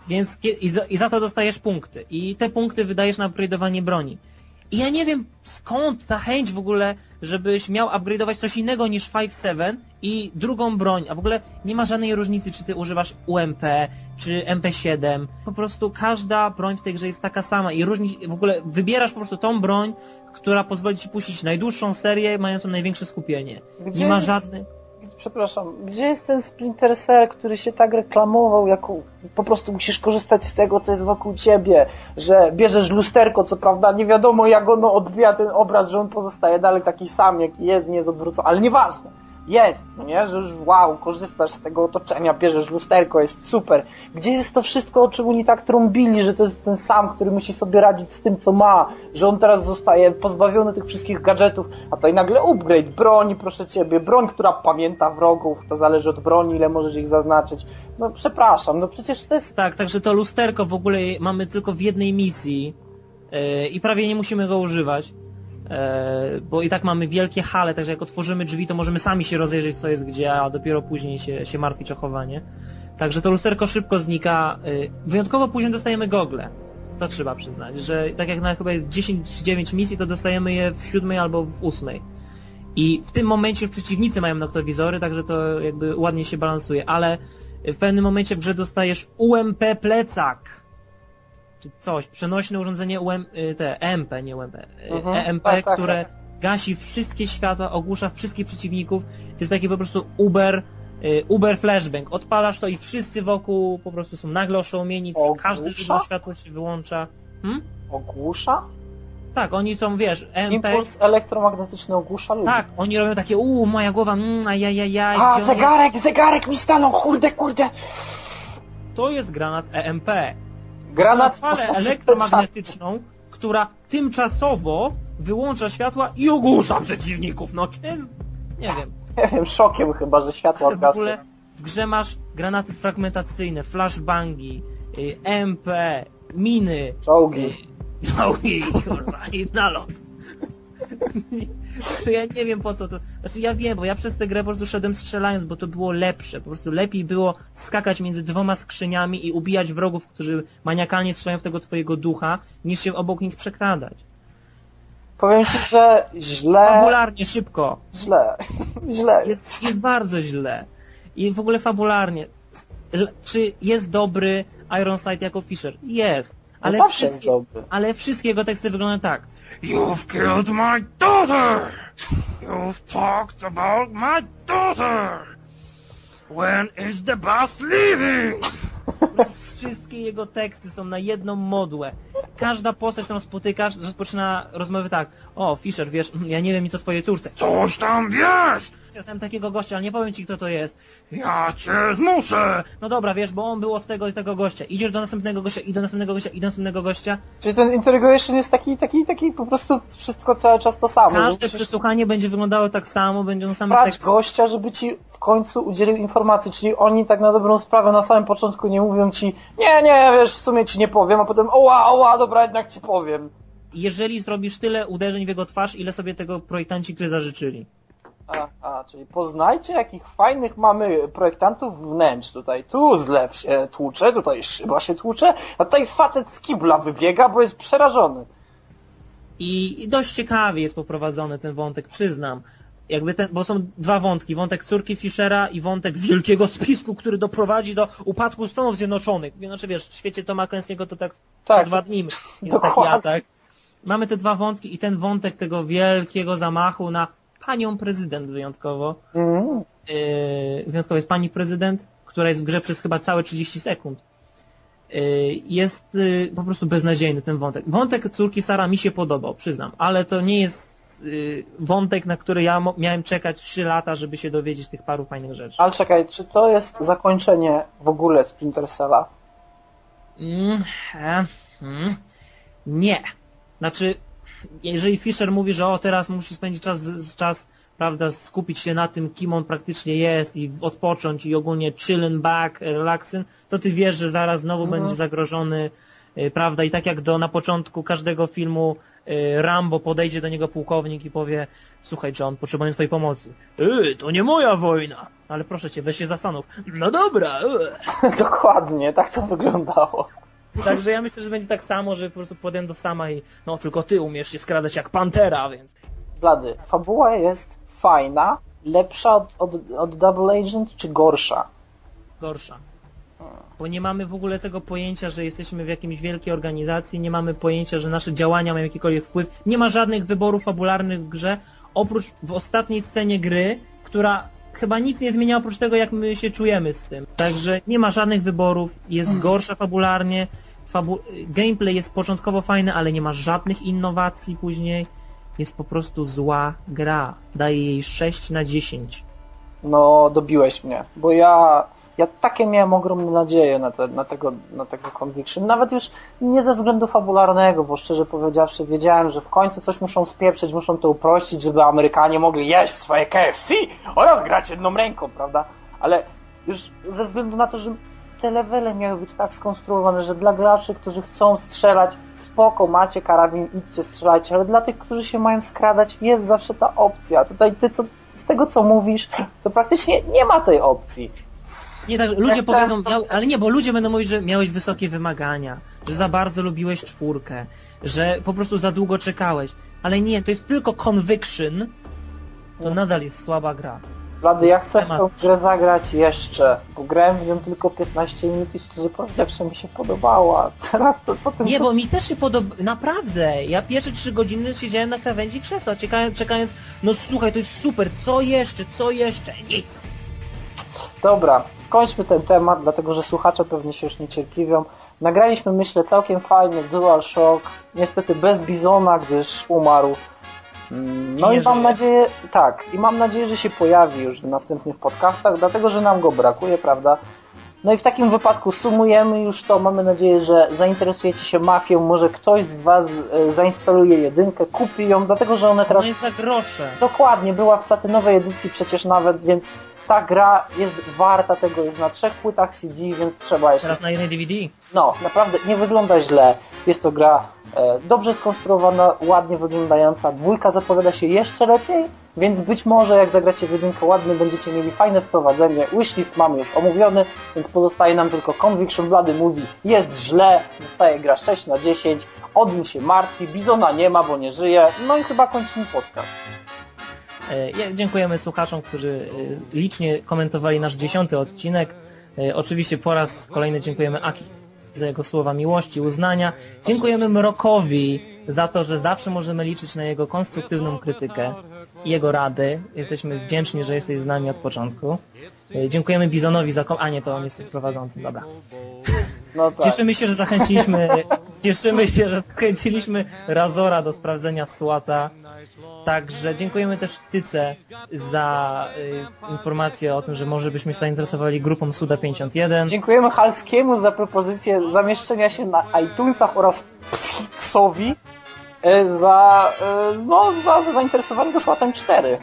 Więc i za, i za to dostajesz punkty. I te punkty wydajesz na upgrade'owanie broni. I ja nie wiem skąd ta chęć w ogóle, żebyś miał upgrade'ować coś innego niż 5.7 i drugą broń. A w ogóle nie ma żadnej różnicy, czy ty używasz UMP, czy MP7. Po prostu każda broń w tej grze jest taka sama i różni, w ogóle wybierasz po prostu tą broń, która pozwoli ci puścić najdłuższą serię, mającą największe skupienie. Gdzie nie ma żadnych... Przepraszam, gdzie jest ten Splinter Cell, który się tak reklamował, jako po prostu musisz korzystać z tego, co jest wokół ciebie, że bierzesz lusterko, co prawda nie wiadomo jak ono odbija ten obraz, że on pozostaje dalej taki sam, jaki jest, nie jest odwrócony, ale nieważne. Jest, no nie? Że już wow, korzystasz z tego otoczenia, bierzesz lusterko, jest super. Gdzie jest to wszystko, o czym oni tak trąbili, że to jest ten sam, który musi sobie radzić z tym, co ma, że on teraz zostaje pozbawiony tych wszystkich gadżetów, a tutaj nagle upgrade, broń, proszę ciebie, broń, która pamięta wrogów, to zależy od broni, ile możesz ich zaznaczyć. No przepraszam, no przecież to jest... Tak, także to lusterko w ogóle mamy tylko w jednej misji yy, i prawie nie musimy go używać, bo i tak mamy wielkie hale, także jak otworzymy drzwi, to możemy sami się rozejrzeć, co jest gdzie, a dopiero później się, się martwić o chowanie. Także to lusterko szybko znika. Yy, wyjątkowo później dostajemy gogle. To trzeba przyznać, że tak jak na chyba jest 10 czy 9 misji, to dostajemy je w siódmej albo w ósmej. I w tym momencie już przeciwnicy mają noktowizory, także to jakby ładnie się balansuje, ale w pewnym momencie w grze dostajesz UMP plecak. Czy coś, przenośne urządzenie UM, y, te EMP, nie UMP, y, Mhm. EMP, Tak, tak, które tak. gasi wszystkie światła, ogłusza wszystkich przeciwników. To jest taki po prostu Uber, y, Uber flashbang. Odpalasz to i wszyscy wokół po prostu są nagle oszołomieni, Ogłusza? każde żywe światło się wyłącza. Hmm? Ogłusza? Tak, oni są, wiesz, EMP, Impuls elektromagnetyczny ogłusza ludzi. tak, oni robią takie, uuu, moja głowa, mm, ajajajaj. A, zegarek, zegarek mi stanął, kurde, kurde. To jest granat EMP. Granat w falę elektromagnetyczną, która tymczasowo wyłącza światła i ogłusza przeciwników. No czym? Nie wiem. Nie wiem, szokiem chyba, że światło W odgasło. ogóle w grze masz granaty fragmentacyjne, flashbangi, y, MP, miny, Czołgi. y, czołgi, kurwa, i nalot. Znaczy ja nie wiem po co to. Znaczy ja wiem, bo ja przez tę grę po prostu szedłem strzelając, bo to było lepsze. Po prostu lepiej było skakać między dwoma skrzyniami i ubijać wrogów, którzy maniakalnie strzelają w tego twojego ducha, niż się obok nich przekradać. Powiem ci, że źle, Fabularnie, szybko. źle, źle. Jest, jest bardzo źle. I w ogóle fabularnie. Czy jest dobry Ironside jako Fisher? Jest. Ale No zawsze jest wszystkie, ale wszystkie jego teksty wyglądają tak. You've killed my daughter! You've talked about my daughter! When is the bus leaving? Wszystkie jego teksty są na jedną modłę. Każda postać, którą spotykasz, rozpoczyna rozmowy tak. O, Fisher, wiesz, ja nie wiem nic o twojej córce. Coś tam wiesz! Ja znam takiego gościa, ale nie powiem ci, kto to jest. Ja cię zmuszę! No dobra, wiesz, bo on był od tego i tego gościa. Idziesz do następnego gościa, i do następnego gościa, i do następnego gościa. Czyli ten interrogation jest taki, taki, taki po prostu wszystko cały czas to samo. Każde przesłuchanie będzie wyglądało tak samo, będzie on same sprać teksty. gościa, żeby ci w końcu udzielił informacji, czyli oni tak na dobrą sprawę na samym początku nie mówią ci nie, nie, wiesz, w sumie ci nie powiem, a potem oła, oła, dobra, jednak ci powiem. Jeżeli zrobisz tyle uderzeń w jego twarz, ile sobie tego projektanci gry zażyczyli. A, a, czyli poznajcie, jakich fajnych mamy projektantów wnętrz. Tutaj tu zlew się tłucze, tutaj szyba się tłucze, a tutaj facet z kibla wybiega, bo jest przerażony. I, I dość ciekawie jest poprowadzony ten wątek, przyznam. Jakby ten, bo są dwa wątki. Wątek córki Fischera i wątek wielkiego spisku, który doprowadzi do upadku Stanów Zjednoczonych. Znaczy wiesz, w świecie Toma Clancy'ego to tak, Tak. dwa dni jest taki Dokładnie. atak. Mamy te dwa wątki i ten wątek tego wielkiego zamachu na panią prezydent wyjątkowo. Mm. yy, wyjątkowa jest pani prezydent, która jest w grze przez chyba całe 30 sekund. Yy, jest yy, po prostu beznadziejny ten wątek. Wątek córki Sara mi się podobał, przyznam, ale to nie jest wątek, na który ja miałem czekać 3 lata, żeby się dowiedzieć tych paru fajnych rzeczy. Ale czekaj, czy to jest zakończenie w ogóle Splinter Cella? Mm, e, mm, nie. Znaczy, jeżeli Fisher mówi, że o, teraz musi spędzić czas, czas, prawda, skupić się na tym, kim on praktycznie jest i odpocząć i ogólnie chillin' back, relaxin, to ty wiesz, że zaraz znowu Mhm. będzie zagrożony, y, prawda, i tak jak do, na początku każdego filmu y, Rambo podejdzie do niego pułkownik i powie, słuchaj John, potrzebuję twojej pomocy. Yy, to nie moja wojna. Ale proszę cię, weź się zastanów. No dobra, yy. Dokładnie, tak to wyglądało. Także ja myślę, że będzie tak samo, że po prostu podejdę do sama i no tylko ty umiesz się skradać jak pantera, więc Blady, fabuła jest fajna, lepsza od, od, od Double Agent, czy gorsza? gorsza. Bo nie mamy w ogóle tego pojęcia, że jesteśmy w jakiejś wielkiej organizacji, nie mamy pojęcia, że nasze działania mają jakikolwiek wpływ. Nie ma żadnych wyborów fabularnych w grze, oprócz w ostatniej scenie gry, która chyba nic nie zmienia oprócz tego, jak my się czujemy z tym. Także nie ma żadnych wyborów, jest gorsza fabularnie, fabu gameplay jest początkowo fajny, ale nie ma żadnych innowacji później. Jest po prostu zła gra. Daję jej 6 na 10. No, dobiłeś mnie, bo ja, ja takie miałem ogromne nadzieje na, te, na, tego, na tego Conviction. Nawet już nie ze względu fabularnego, bo szczerze powiedziawszy wiedziałem, że w końcu coś muszą spieprzyć, muszą to uprościć, żeby Amerykanie mogli jeść swoje KFC oraz grać jedną ręką, prawda? Ale już ze względu na to, że te levele miały być tak skonstruowane, że dla graczy, którzy chcą strzelać, spoko, macie karabin, idźcie strzelać, ale dla tych, którzy się mają skradać, jest zawsze ta opcja. Tutaj ty, co, z tego co mówisz, to praktycznie nie ma tej opcji. Nie tak, że ludzie Jak powiedzą, to- miał, ale nie, bo ludzie będą mówić, że miałeś wysokie wymagania, że za bardzo lubiłeś czwórkę, że po prostu za długo czekałeś. Ale nie, to jest tylko conviction, to nadal jest słaba gra. Blady, ja chcę tą grę zagrać jeszcze, bo grałem w nią tylko 15 minut i szczerze powiedziawszy mi się podobała. Teraz to po tym... Nie, bo mi też się podoba, naprawdę, ja pierwsze trzy godziny siedziałem na krawędzi krzesła, czekając, czekając, no słuchaj, to jest super, co jeszcze, co jeszcze, nic. Dobra, skończmy ten temat, dlatego że słuchacze pewnie się już niecierpliwią. Nagraliśmy, myślę, całkiem fajny DualShock, niestety bez Bizona, gdyż umarł. Mm, No I i, mam żyje. nadzieję, tak, i mam nadzieję, że się pojawi już w następnych podcastach, dlatego że nam go brakuje, prawda? No i w takim wypadku sumujemy już to. Mamy nadzieję, że zainteresujecie się mafią. Może ktoś z Was e, zainstaluje jedynkę, kupi ją, dlatego że one teraz No jest za grosze. Dokładnie, była w platynowej edycji przecież nawet, więc ta gra jest warta tego, jest na trzech płytach CD, więc trzeba jeszcze... Teraz na jednej DVD. No, naprawdę nie wygląda źle. Jest to gra e, dobrze skonstruowana, ładnie wyglądająca. Dwójka zapowiada się jeszcze lepiej, więc być może jak zagracie w jedynkę ładny, będziecie mieli fajne wprowadzenie. Wishlist mamy już omówiony, więc pozostaje nam tylko Conviction Bloody mówi jest źle, dostaje gra 6 na 10, Odin się martwi, Bizona nie ma, bo nie żyje. No i chyba kończymy podcast. E, Dziękujemy słuchaczom, którzy e, licznie komentowali nasz dziesiąty odcinek. E, Oczywiście po raz kolejny dziękujemy Aki za jego słowa miłości, uznania. Dziękujemy Mrokowi za to, że zawsze możemy liczyć na jego konstruktywną krytykę i jego rady. Jesteśmy wdzięczni, że jesteś z nami od początku. E, Dziękujemy Bizonowi za... Kom- A nie, to on jest prowadzącym, dobra. No tak. Cieszymy się, że zachęciliśmy, cieszymy się, że zachęciliśmy Razora do sprawdzenia SWATA. Także dziękujemy też Tyce za y, informację o tym, że może byśmy się zainteresowali grupą Suda 51. Dziękujemy Halskiemu za propozycję zamieszczenia się na iTunesach oraz Psixowi e, za, e, no, za, za zainteresowanie go Szłatem 4.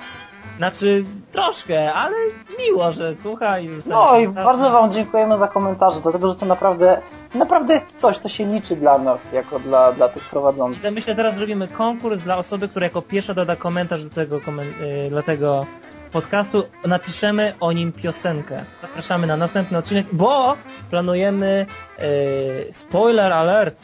Znaczy, troszkę, ale miło, że słucha i No i bardzo Wam dziękujemy za komentarze, dlatego że to naprawdę, naprawdę jest coś, co się liczy dla nas, jako dla, dla tych prowadzących. I myślę, teraz zrobimy konkurs dla osoby, która jako pierwsza doda komentarz do tego, y, do tego podcastu. Napiszemy o nim piosenkę. Zapraszamy na następny odcinek, bo planujemy y, spoiler alert.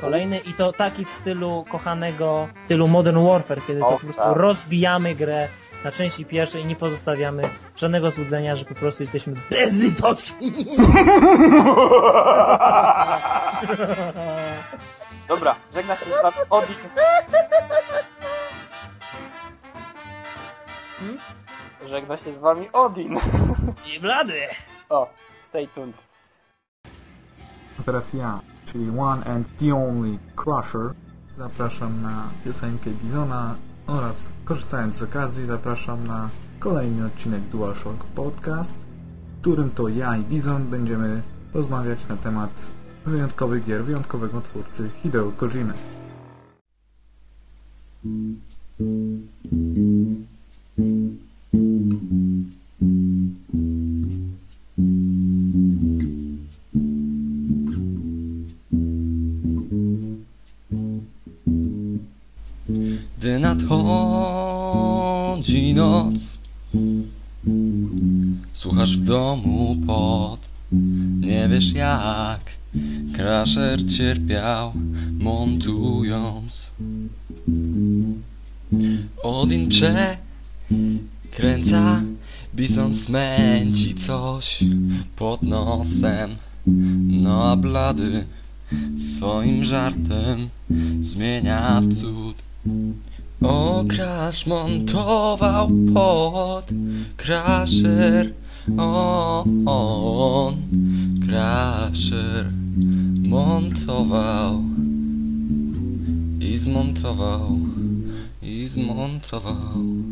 Kolejny i to taki w stylu kochanego, w stylu Modern Warfare, kiedy to po prostu tak. rozbijamy grę na części pierwszej i nie pozostawiamy żadnego złudzenia, że po prostu jesteśmy bezlitoszni. Dobra, żegna się z Wami Odin. Hmm? Żegna się z wami Odin. I blady! O, stay tuned. A teraz ja, czyli One and the Only Crusher. Zapraszam na piosenkę Bizona oraz korzystając z okazji zapraszam na kolejny odcinek DualShock Podcast, w którym to ja i Bizon będziemy rozmawiać na temat wyjątkowych gier wyjątkowego twórcy Hideo Kojimy. Gdy nadchodzi noc Słuchasz w domu pod. Nie wiesz jak Crusher cierpiał Montując. Odin przekręca Bison smęci coś pod nosem. No a blady swoim żartem zmienia w cud o, Crash montował pod Crasher O, on Crasher montował I zmontował I zmontował